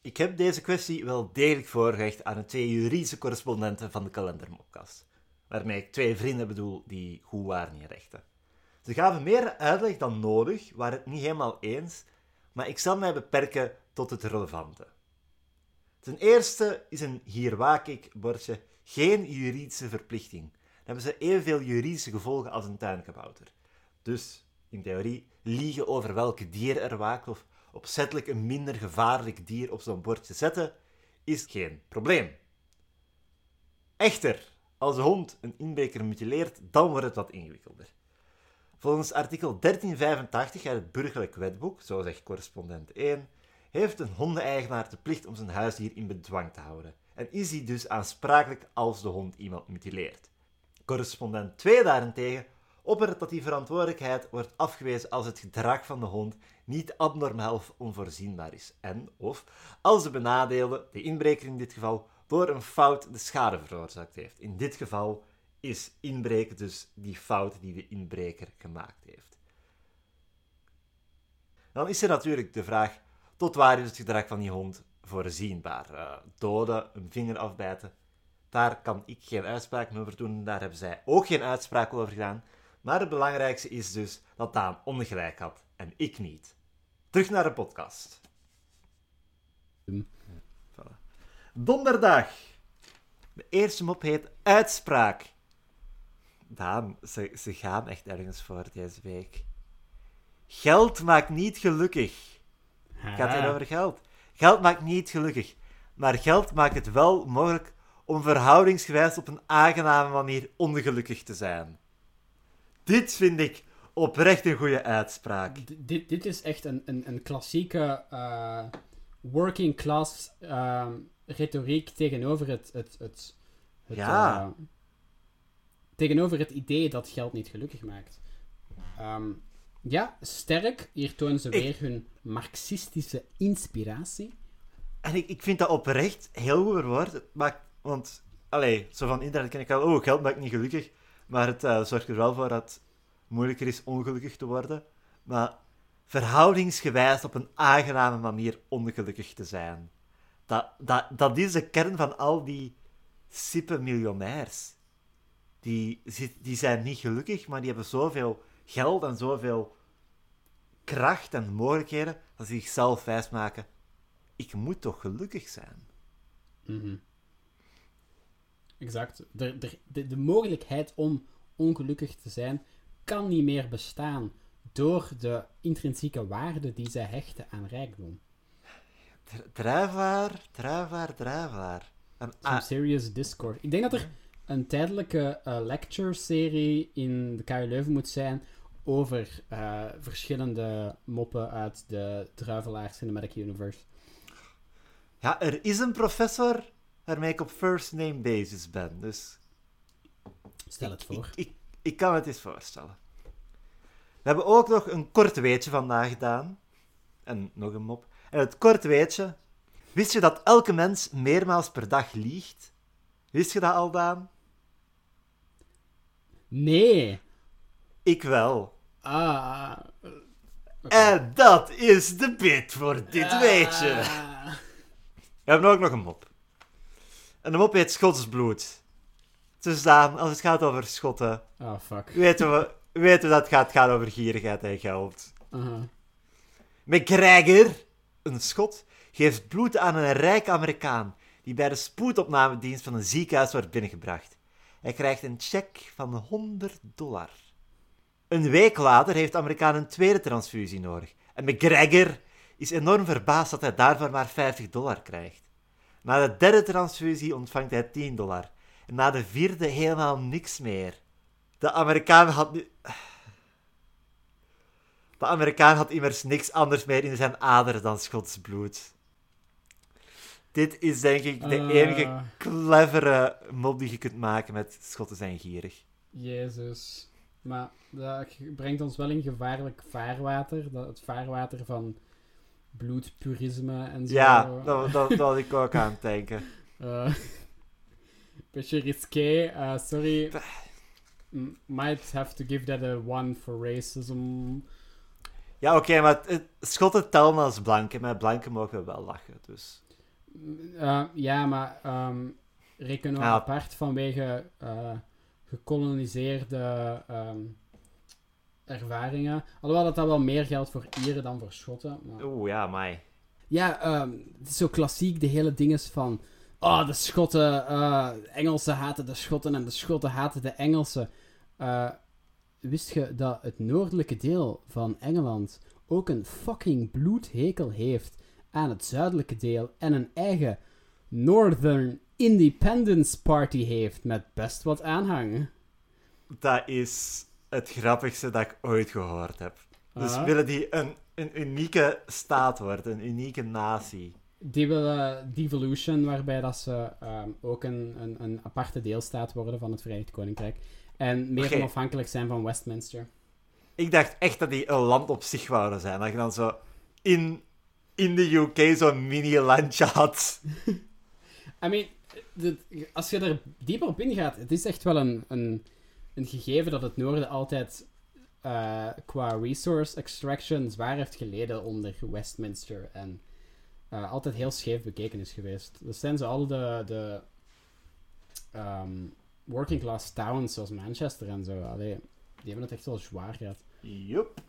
Ik heb deze kwestie wel degelijk voorgelegd aan de twee juridische correspondenten van de kalendermopkast. Waarmee ik twee vrienden bedoel die goed waren in rechten. Ze gaven meer uitleg dan nodig, waren het niet helemaal eens, maar ik zal mij beperken tot het relevante. Ten eerste is een hier waak ik bordje geen juridische verplichting. Dan hebben ze evenveel juridische gevolgen als een tuinkabouter. Dus, in theorie, liegen over welke dier er waakt of opzettelijk een minder gevaarlijk dier op zo'n bordje zetten, is geen probleem. Echter, als de hond een inbreker mutileert, dan wordt het wat ingewikkelder. Volgens artikel 1385 uit het burgerlijk wetboek, zo zegt correspondent 1, heeft een hondeneigenaar de plicht om zijn huisdier in bedwang te houden en is hij dus aansprakelijk als de hond iemand mutileert. Correspondent 2 daarentegen die verantwoordelijkheid wordt afgewezen als het gedrag van de hond niet abnormaal of onvoorzienbaar is en of als de benadeelde, de inbreker in dit geval, door een fout de schade veroorzaakt heeft. In dit geval is inbreken dus die fout die de inbreker gemaakt heeft. Dan is er natuurlijk de vraag, tot waar is het gedrag van die hond voorzienbaar? Uh, doden, een vinger afbijten, daar kan ik geen uitspraak over doen, daar hebben zij ook geen uitspraak over gedaan. Maar het belangrijkste is dus dat Daan ongelijk had en ik niet. Terug naar de podcast. Voilà. Donderdag. De eerste mop heet Uitspraak. Daan, ze, ze gaan echt ergens voor deze week. Geld maakt niet gelukkig. Het gaat hier over geld. Geld maakt niet gelukkig. Maar geld maakt het wel mogelijk om verhoudingsgewijs op een aangename manier ongelukkig te zijn. Dit vind ik oprecht een goede uitspraak. D- dit, dit is echt een, een, een klassieke eh, working class ehm, retoriek tegenover het, het, het, het, Ja. eh, tegenover het idee dat geld niet gelukkig maakt. Ehm, ja, sterk. Hier tonen ze Ik- weer hun marxistische inspiratie. En ik, ik vind dat oprecht heel goed verwoord. Het maakt, want, allee, zo van internet ken ik al, oh, geld maakt niet gelukkig. Maar het eh, zorgt er wel voor dat het moeilijker is ongelukkig te worden. Maar verhoudingsgewijs op een aangename manier ongelukkig te zijn. Dat, dat, dat is de kern van al die sippe miljonairs. Die, die zijn niet gelukkig, maar die hebben zoveel geld en zoveel kracht en mogelijkheden dat ze zichzelf wijsmaken ik moet toch gelukkig zijn? Mhm. Exact. De, de, de, de mogelijkheid om ongelukkig te zijn kan niet meer bestaan door de intrinsieke waarde die zij hechten aan rijkdom. Dr- Drijflaar, drijflaar, drijflaar. En, Some serious discourse. Ik denk dat er een tijdelijke eh, lecture-serie in de KU Leuven moet zijn over eh, verschillende moppen uit de Druivelaar Cinematic Universe. ja, er is een professor waarmee ik op first name basis ben. Dus Stel het voor. ik, ik, ik kan het eens voorstellen. We hebben ook nog een kort weetje vandaag gedaan. En nog een mop. En het kort weetje. Wist je dat elke mens meermaals per dag liegt? Wist je dat al, Daan? Nee! Ik wel. Ah. En dat is de bit voor dit weetje. Ah. We hebben ook nog een mop. En de mop heet Schots bloed. Dus Daan, als het gaat over Schotten, Oh, fuck. weten we, weten we dat het gaat gaan over gierigheid en geld. Aha. McGregor, een Schot, geeft bloed aan een rijke Amerikaan die bij de spoedopnamedienst van een ziekenhuis wordt binnengebracht. Hij krijgt een cheque van 100 dollar. Een week later heeft de Amerikaan een tweede transfusie nodig. En McGregor is enorm verbaasd dat hij daarvoor maar 50 dollar krijgt. Na de derde transfusie ontvangt hij 10 dollar. En na de vierde helemaal niks meer. De Amerikaan had nu... De Amerikaan had immers niks anders meer in zijn aderen dan Schots bloed. Dit is denk ik de Ah. enige clevere mop die je kunt maken met Schotten zijn gierig. Jezus. Maar dat brengt ons wel in gevaarlijk vaarwater. Dat, het vaarwater van bloedpurisme en zo. Ja, dat, dat, dat had ik ook aan het denken. Eh, beetje risqué. eh, sorry. Might have to give that a one for racism. Ja, oké, maar het, het- Schotten tellen als blanken, maar blanken mogen we wel lachen, dus... Eh, ja, maar ehm rekenen we Ja. apart vanwege gekoloniseerde ehm, ervaringen. Alhoewel dat dat wel meer geldt voor Ieren dan voor Schotten. Maar... Oeh, ja, mij. Ja, ehm, het is zo klassiek, de hele ding is van... Oh, de Schotten, eh Engelsen haten de Schotten en de Schotten haten de Engelsen. Eh, wist je dat het noordelijke deel van Engeland ook een fucking bloedhekel heeft aan het zuidelijke deel en een eigen Northern Independence Party heeft met best wat aanhang? Dat is het grappigste dat ik ooit gehoord heb. Dus Ah. willen die een, een unieke staat worden, een unieke natie. Die willen devolution, waarbij dat ze ehm, ook een, een, een aparte deelstaat worden van het Verenigd Koninkrijk. En meer onafhankelijk zijn van Westminster. Ik dacht echt dat die een land op zich wouden zijn. Dat je dan zo in, in de UK zo'n mini-landje had. I mean, dit- als je er dieper op ingaat, het is echt wel een, een, een gegeven dat het noorden altijd eh, qua resource extraction zwaar heeft geleden onder Westminster en eh, altijd heel scheef bekeken is geweest. Zijn zo al de, de ehm, working class towns zoals Manchester en zo. Allee, die hebben het echt wel zwaar gehad. Jup.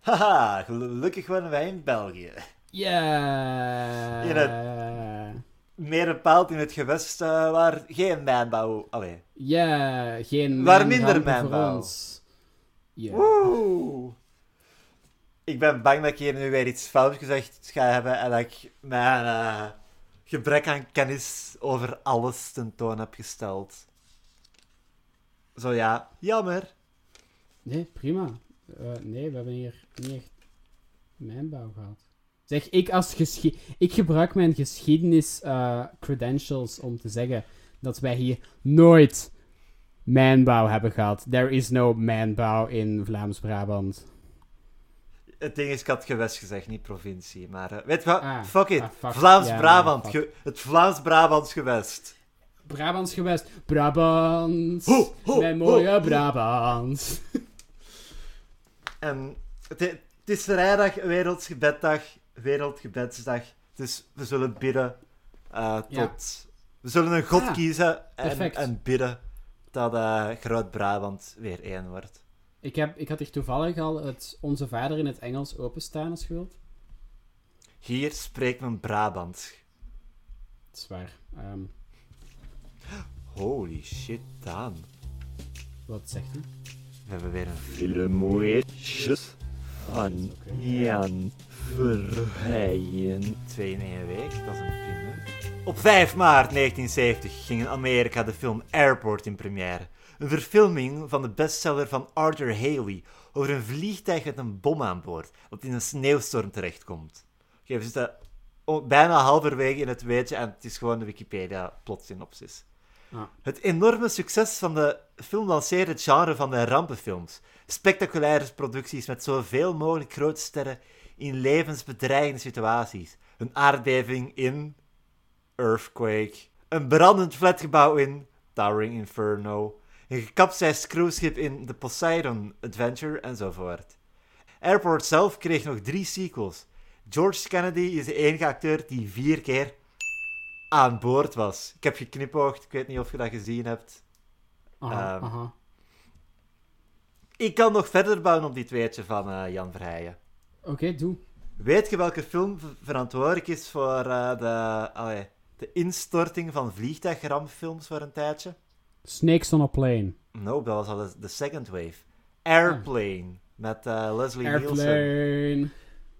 Haha, gelukkig wonen wij in België. Ja. In Meer bepaald in het gewest eh, waar geen mijnbouw... Allee. Ja, geen Waar minder mijnbouw. voor ons. Ja. Woe! Ik ben bang dat ik hier nu weer iets fout gezegd ga hebben en dat ik mijn eh, gebrek aan kennis over alles tentoon heb gesteld. Zo ja, jammer. Nee, prima. Eh, nee, we hebben hier niet echt mijnbouw gehad. Zeg, ik als Ik gebruik mijn geschiedenis eh, credentials om te zeggen dat wij hier nooit mijnbouw hebben gehad. There is no mijnbouw in Vlaams-Brabant. Het ding is, ik had gewest gezegd, niet provincie. Maar eh, weet je wat? Ah, fuck it. ah. Vlaams-Brabant. Ja, ge- het Vlaams-Brabants gewest. Brabants gewest. Brabant. Ho, ho, mijn mooie ho. Brabant. En het, i- het is vrijdag, Wereldgebeddag, Wereldgebedsdag. Dus we zullen bidden eh, tot... Ja. We zullen een god Ah, kiezen en, en bidden dat eh, Groot-Brabant weer één wordt. Ik, heb, ik had hier toevallig al het Onze Vader in het Engels openstaan als je wilt. Hier spreekt men Brabants. Dat is waar. Ehm, Holy shit, Daan. wat zegt hij? We hebben weer een filmweetjes van Jan Verheyen. Twee in één week, dat is een primeur. Op 5 maart 1970 ging in Amerika de film Airport in première. Een verfilming van de bestseller van Arthur Haley over een vliegtuig met een bom aan boord dat in een sneeuwstorm terechtkomt. Oké, we zitten bijna halverwege in het weetje en het is gewoon de Wikipedia-plotsynopsis. Ah. Het enorme succes van de film lanceerde het genre van de rampenfilms. Spectaculaire producties met zoveel mogelijk grote sterren in levensbedreigende situaties. Een aardbeving in Earthquake. Een brandend flatgebouw in Towering Inferno. Een gekapseist cruiseschip in The Poseidon Adventure enzovoort. Airport zelf kreeg nog drie sequels. George Kennedy is de enige acteur die vier keer aan boord was. Ik heb geknipoogd, ik weet niet of je dat gezien hebt. Aha, Ehm, aha. Ik kan nog verder bouwen op dit weetje van eh, Jan Verheijen. Oké, doe. Weet je welke film verantwoordelijk is voor eh, de, allee, de instorting van vliegtuigrampfilms voor een tijdje? Snakes on a plane. No, dat was al de, second wave. Airplane, met eh, Leslie Nielsen. Airplane.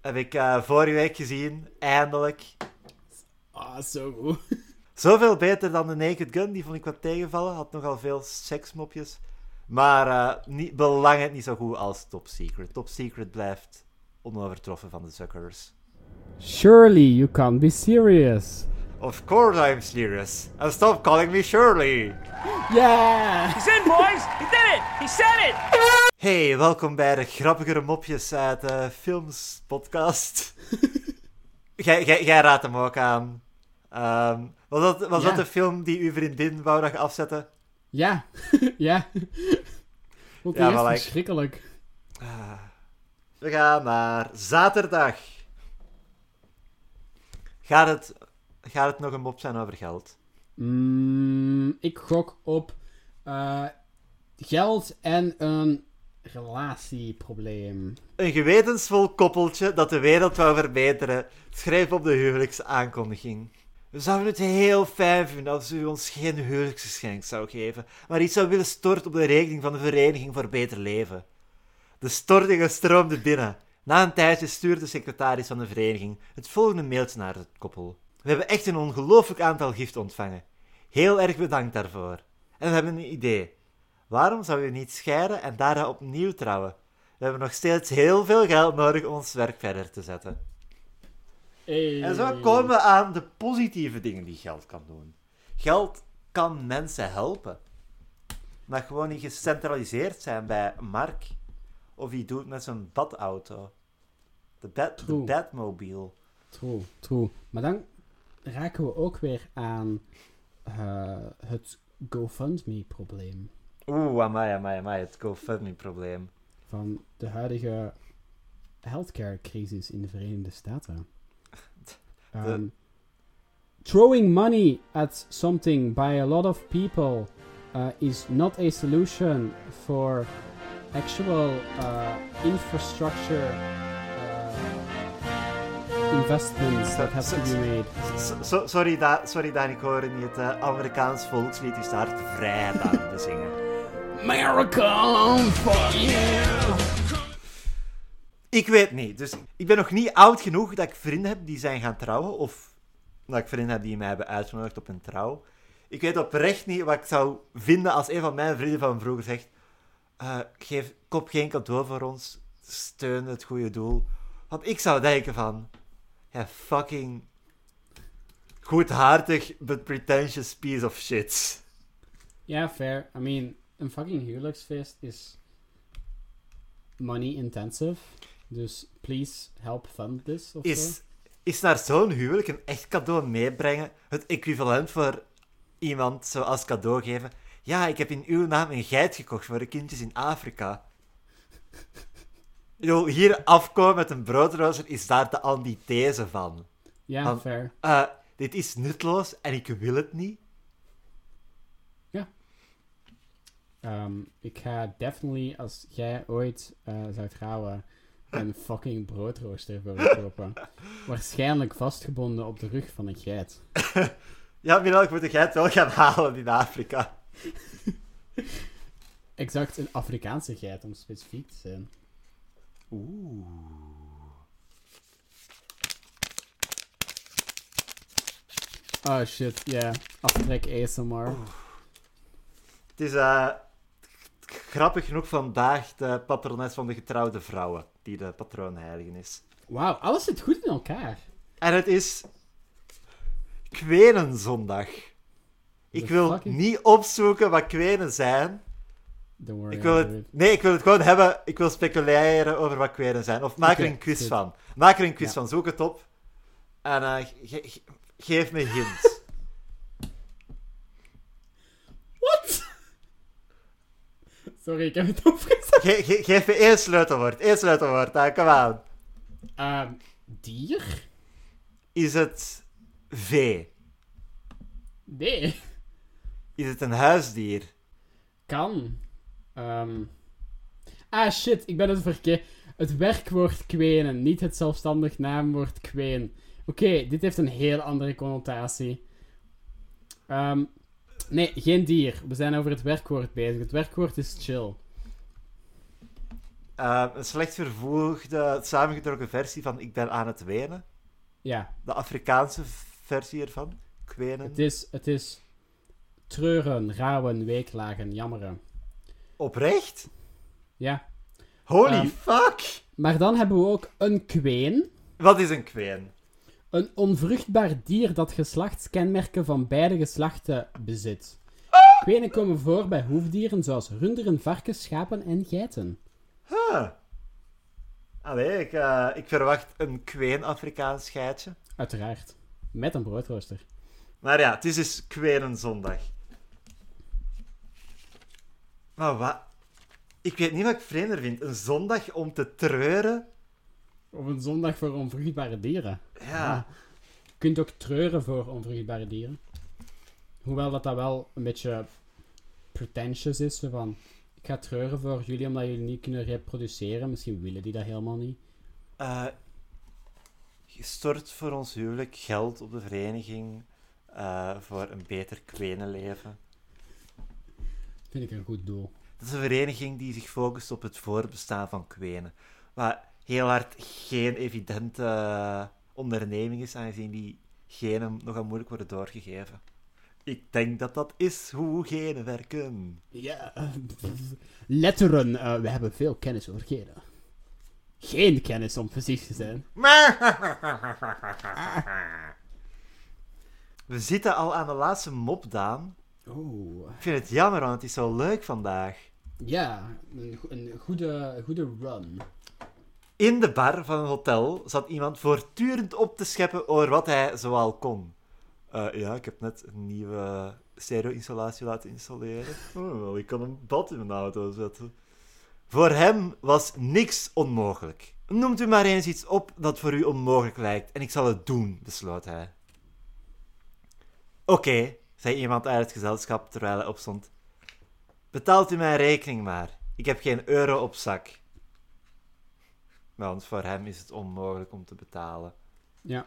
Heb ik eh, vorige week gezien, eindelijk. Ah, zo goed. Zoveel beter dan de Naked Gun, die vond ik wat tegenvallen. Had nogal veel seksmopjes. Maar eh niet, belang het niet zo goed als Top Secret. Top Secret blijft onovertroffen van de Zuckers. Surely you can't be serious. Of course I'm serious. And stop calling me Shirley. Yeah! He's in, boys! He did it! He said it! Hey, welkom bij de grappigere mopjes uit de Films podcast. Jij- Jij jij raadt hem ook aan. Ehm, was dat, was Ja. dat de film die uw vriendin wou dat je afzette? Ja. ja. Want die Ja, is wel, like- verschrikkelijk. Ah. We gaan naar zaterdag. Gaat het, gaat het nog een mop zijn over geld? Mm, ik gok op eh, geld en een relatieprobleem. Een gewetensvol koppeltje dat de wereld wou verbeteren, schreef op de huwelijksaankondiging. We zouden het heel fijn vinden als u ons geen huwelijksgeschenk zou geven, maar iets zou willen storten op de rekening van de Vereniging voor Beter Leven. De stortingen stroomden binnen. Na een tijdje stuurde de secretaris van de vereniging het volgende mailtje naar het koppel. We hebben echt een ongelooflijk aantal giften ontvangen. Heel erg bedankt daarvoor. En we hebben een idee. Waarom zou je niet scheiden en daarna opnieuw trouwen? We hebben nog steeds heel veel geld nodig om ons werk verder te zetten. Hey. En zo komen we aan de positieve dingen die geld kan doen. Geld kan mensen helpen. Maar gewoon niet gecentraliseerd zijn bij Mark. Of hij doet met zijn badauto. De, bed, de True. Batmobile. True, true. Maar dan raken we ook weer aan eh, het GoFundMe-probleem. Oeh, amai, amai, amai. Het GoFundMe-probleem. van de huidige healthcare-crisis in de Verenigde Staten. Um, throwing money at something by a lot of people uh, is not a solution for actual uh, infrastructure uh, investments that have to be made. So- so- sorry, da sorry, Daan, ik hoorde niet het Amerikaans volkslied. Die staat vrij aan te zingen. America, fuck yeah! Ik weet niet. Dus ik ben nog niet oud genoeg dat ik vrienden heb die zijn gaan trouwen. Of dat ik vrienden heb die mij hebben uitgenodigd op een trouw. Ik weet oprecht niet wat ik zou vinden als een van mijn vrienden van vroeger zegt... eh, geef, koop geen cadeau voor ons. Steun het goede doel. Want ik zou denken van... Ja, fucking... Goedhartig, but pretentious piece of shit. Ja, fair. I mean, een fucking huwelijksfeest is money intensive. Dus please help fund this of zo. Is, is naar zo'n huwelijk een echt cadeau meebrengen het equivalent voor iemand zoals cadeau geven? Ja, ik heb in uw naam een geit gekocht voor de kindjes in Afrika. Ik bedoel, hier afkomen met een broodrooster is daar de antithese van. Ja, van- fair. Eh, dit is nutteloos en ik wil het niet. Ehm, ik ga definitely, als jij ooit eh, zou trouwen, een fucking broodrooster je kopen. Waarschijnlijk vastgebonden op de rug van een geit. Ja, Milan, ik moet de geit wel gaan halen in Afrika. Exact een Afrikaanse geit, om specifiek te zijn. Oeh. Oh shit, ja. Aftrek ASMR. Het is eh, grappig genoeg vandaag de patrones van de getrouwde vrouwen, die de patroonheilige is. Wauw, alles zit goed in elkaar. En het is Kwenenzondag. Ik wil niet opzoeken wat kwenen zijn. Ik wil het, nee, ik wil het gewoon hebben. Ik wil speculeren over wat kwenen zijn. Of maak er een quiz van. Maak er een quiz Ja. van. Zoek het op. En eh, ge- ge- geef me hints. What? Sorry, ik heb het opgezet. Ge- ge- geef me één sleutelwoord. Één sleutelwoord. Ah, kom aan. Dier? Is het vee? Nee. Is het een huisdier? Kan. Ehm. Ah shit, ik ben het verkeerd. Het werkwoord kwenen, niet het zelfstandig naamwoord kween. Oké, dit heeft een heel andere connotatie. Ehm, nee, geen dier. We zijn over het werkwoord bezig. Het werkwoord is chill. Eh, een slecht vervoegde, samengetrokken versie van Ik ben aan het wenen. Ja, De Afrikaanse versie ervan. Kwenen. het is, het is treuren, rouwen, weeklagen, jammeren. Oprecht? Ja. Holy Ehm. fuck! Maar dan hebben we ook een kween. Wat is een kween? Een onvruchtbaar dier dat geslachtskenmerken van beide geslachten bezit. Kwenen komen voor bij hoefdieren zoals runderen, varkens, schapen en geiten. Huh. Allee, ik, eh, ik verwacht een kween-Afrikaans geitje. Uiteraard. Met een broodrooster. Maar ja, het is dus Kwenenzondag. Maar wat? Ik weet niet wat ik vreemder vind. Een zondag om te treuren? Of een zondag voor onvruchtbare dieren. Ja. Je kunt ook treuren voor onvruchtbare dieren. Hoewel dat, dat wel een beetje pretentious is. Van, ik ga treuren voor jullie omdat jullie niet kunnen reproduceren. Misschien willen die dat helemaal niet. Eh, je stort voor ons huwelijk geld op de vereniging eh, voor een beter kwenenleven. Vind ik een goed doel. Dat is een vereniging die zich focust op het voorbestaan van kwenen. Wat heel hard geen evidente eh, onderneming is, aangezien die genen nogal moeilijk worden doorgegeven. Ik denk dat dat is hoe genen werken. Ja. Letteren. eh, we hebben veel kennis over genen. Geen kennis om precies te zijn. We zitten al aan de laatste mop, Daan. Oeh. Ik vind het jammer, want het is zo leuk vandaag. Ja, een, een goede, goede run. In de bar van een hotel zat iemand voortdurend op te scheppen over wat hij zoal kon. Eh, ja, ik heb net een nieuwe stereo-installatie laten installeren. Oh, wel, ik kan een bad in mijn auto zetten. Voor hem was niks onmogelijk. Noemt u maar eens iets op dat voor u onmogelijk lijkt en ik zal het doen, besloot hij. Oké, zei iemand uit het gezelschap terwijl hij opstond. Betaalt u mijn rekening maar. Ik heb geen euro op zak. Want voor hem is het onmogelijk om te betalen. Ja.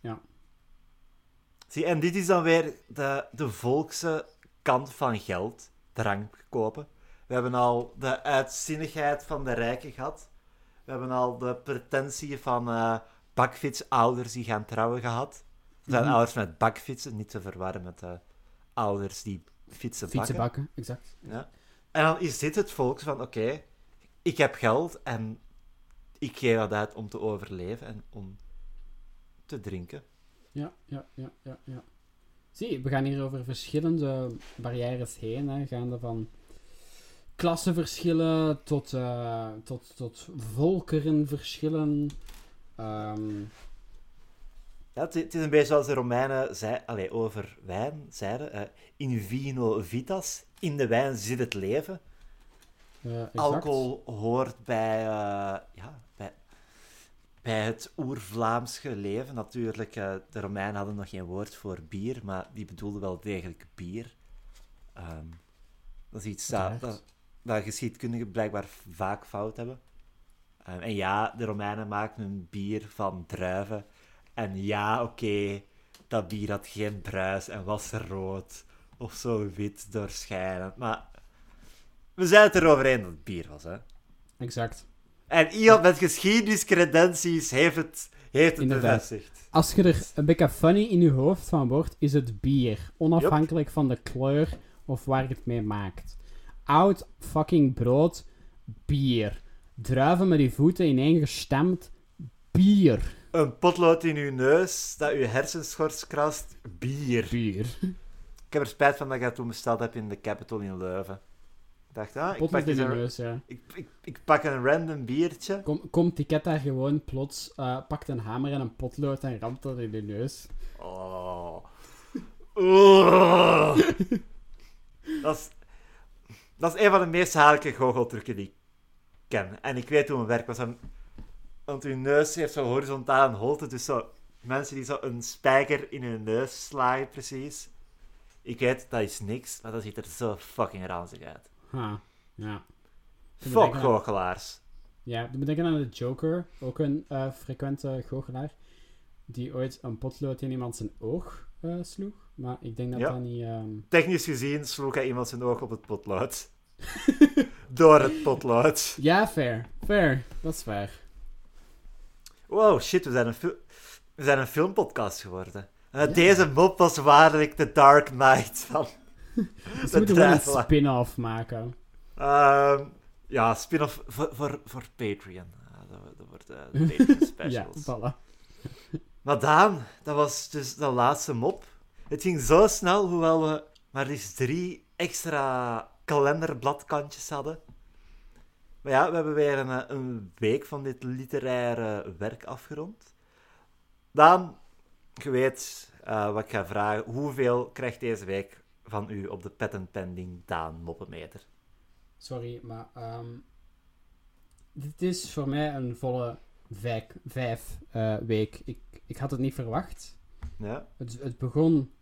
Ja. Zie, en dit is dan weer de, de volkse kant van geld. Drank kopen. We hebben al de uitzinnigheid van de rijken gehad. We hebben al de pretentie van eh bakfietsouders die gaan trouwen gehad. Zijn Mhm. ouders met bakfietsen, niet te verwarren met de ouders die fietsen bakken. Fietsen bakken, exact. Ja. En dan is dit het volk van, oké, ik heb geld en ik geef dat uit om te overleven en om te drinken. Ja, ja, ja, ja, ja. Zie, we gaan hier over verschillende barrières heen, hè, gaande van klassenverschillen tot, eh, tot, tot volkerenverschillen. Ehm, Ja, het, het is een beetje zoals de Romeinen zei, allee, over wijn zeiden, in vino vitas, in de wijn zit het leven. exact. Alcohol hoort bij, eh, ja, bij, bij het oer-Vlaamse leven. Natuurlijk, eh, de Romeinen hadden nog geen woord voor bier, maar die bedoelden wel degelijk bier. Ehm, dat is iets dat, dat, dat geschiedkundigen blijkbaar vaak fout hebben. Ehm, en ja, de Romeinen maakten een bier van druiven. En ja, oké, dat bier had geen bruis en was rood of zo wit doorschijnend. Maar we zijn het erover eens dat het bier was, hè? Exact. En iemand met geschiedeniscredenties heeft het, heeft het bevestigd. Als je er een beetje funny in je hoofd van wordt, is het bier. Onafhankelijk van de kleur of waar je het mee maakt. Oud fucking brood, bier. Druiven met je voeten ineengestemd, bier. Een potlood in uw neus dat uw hersenschors krast, bier. Bier. Ik heb er spijt van dat ik dat toen besteld heb in de Capitol in Leuven. Ik dacht, ah, ik pak, in een, neus, ja. ik, ik, ik pak een random biertje. Kom, komt die ket daar gewoon plots, eh, pakt een hamer en een potlood en ramt dat in de neus. Oh. Oeh. dat, is, dat is een van de meest haarlijke goocheltrucken die ik ken. En ik weet hoe mijn werk was. Want- Want uw neus heeft zo horizontaal een holte. Dus zo, mensen die zo een spijker in hun neus slaan, precies. Ik weet, dat is niks, maar dat ziet er zo fucking ranzig uit. Ha, ja. Fuck goochelaars. Ja, doe me denken aan de Joker, ook een eh, frequente goochelaar, die ooit een potlood in iemand zijn oog eh, sloeg. Maar ik denk dat Ja. dat niet... ehm, Technisch gezien sloeg hij iemand zijn oog op het potlood. Door het potlood. Ja, fair. Fair. Dat is fair. Wow, shit, we zijn een, fil- we zijn een filmpodcast geworden. En Ja. deze mop was waarlijk de Dark Knight van de we moeten wel een spin-off maken. Ehm, ja, spin-off voor, voor, voor Patreon. Ah, dat, dat wordt eh, de Patreon Ja, specials. voilà. Maar Daan, dat was dus de laatste mop. Het ging zo snel, hoewel we maar liefst drie extra kalenderbladkantjes hadden. Maar ja, we hebben weer een, eh, een week van dit literaire werk afgerond. Daan, je weet eh, wat ik ga vragen. Hoeveel krijgt deze week van u op de patent pending Daan moppenmeter? Sorry, maar... ehm, dit is voor mij een volle vijf, vijf eh, week. Ik, ik had het niet verwacht. Ja? Het, het begon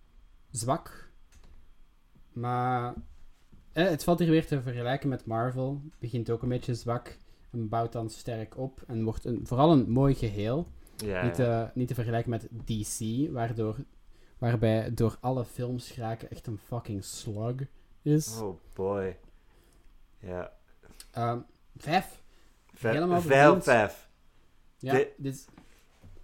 zwak, maar eh, het valt hier weer te vergelijken met Marvel. Begint ook een beetje zwak en bouwt dan sterk op en wordt een, vooral een mooi geheel. Ja. Niet, ja. te, niet te vergelijken met DC, waardoor, waarbij door alle films geraken echt een fucking slug is. Oh boy. Ja. Ehm, vijf. Vijf, Helemaal vijf vijf. Ja, De- dit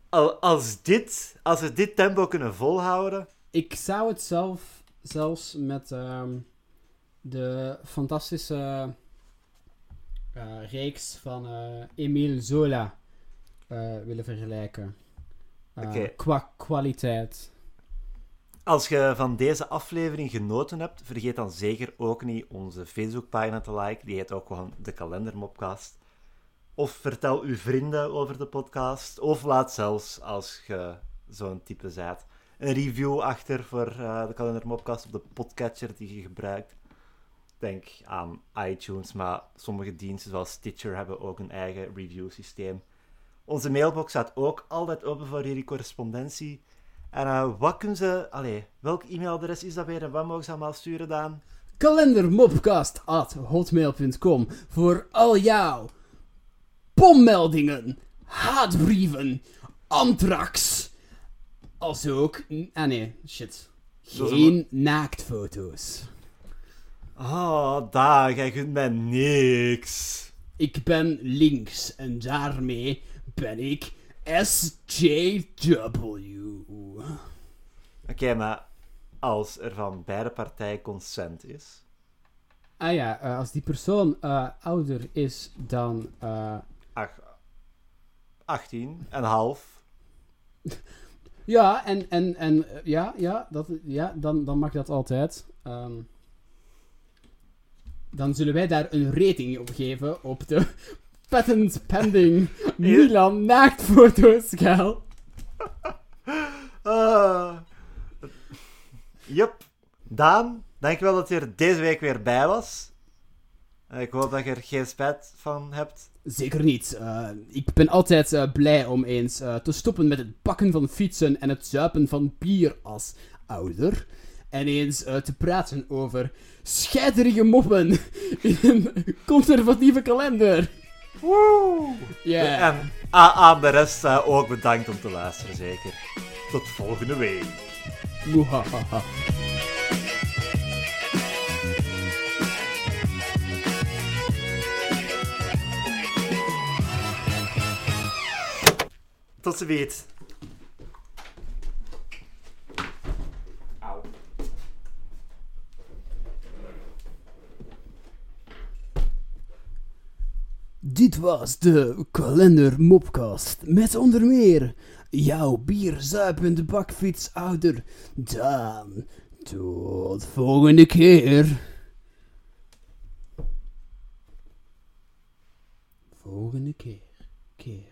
Al- Als, dit, als we dit tempo kunnen volhouden, ik zou het zelf zelfs met ehm, de fantastische eh, reeks van eh Emile Zola eh, willen vergelijken. Qua kwaliteit. Als je van deze aflevering genoten hebt, vergeet dan zeker ook niet onze Facebookpagina te liken. Die heet ook gewoon de Kalendermopcast. Of vertel uw vrienden over de podcast. Of laat zelfs, als je zo'n type bent, een review achter voor de Kalendermopcast op de podcatcher die je gebruikt. Denk aan iTunes, maar sommige diensten zoals Stitcher hebben ook een eigen review systeem. Onze mailbox staat ook altijd open voor jullie correspondentie. En eh, wat kunnen ze... Allee, welk e-mailadres is dat weer en wat mogen ze allemaal sturen, Daan? Kalendermopcast.hotmail.com voor al jouw pommeldingen, haatbrieven, antrax. Als ook... Ah nee, shit. Geen naaktfoto's. Oh, Daan, jij kunt mij niks. Ik ben links en daarmee ben ik SJW. Oké, maar als er van beide partijen consent is... Ah ja, eh, als die persoon eh, ouder is dan... Ach, 18 en half. ja, en, en, en ja, ja, dat, ja dan, dan mag dat altijd. Ehm, dan zullen wij daar een rating op geven op de patent pending Milan naaktfotoschaal. Ah. Yup. Daan, dankjewel dat je er deze week weer bij was. Eh, Ik hoop dat je er geen spijt van hebt. Zeker niet. Eh, ik ben altijd eh, blij om eens te stoppen met het bakken van fietsen en het zuipen van bier als ouder. En eens te praten over scheiterige moppen in een conservatieve kalender. Woe! Ja. En aan de rest eh, ook bedankt om te luisteren, zeker. Tot volgende week. Muhahaha. Tot ziens. Dit was de Kalender Mopcast. Met onder meer jouw bierzuipende bakfietsouder Daan. Tot volgende keer. Volgende keer. Keer.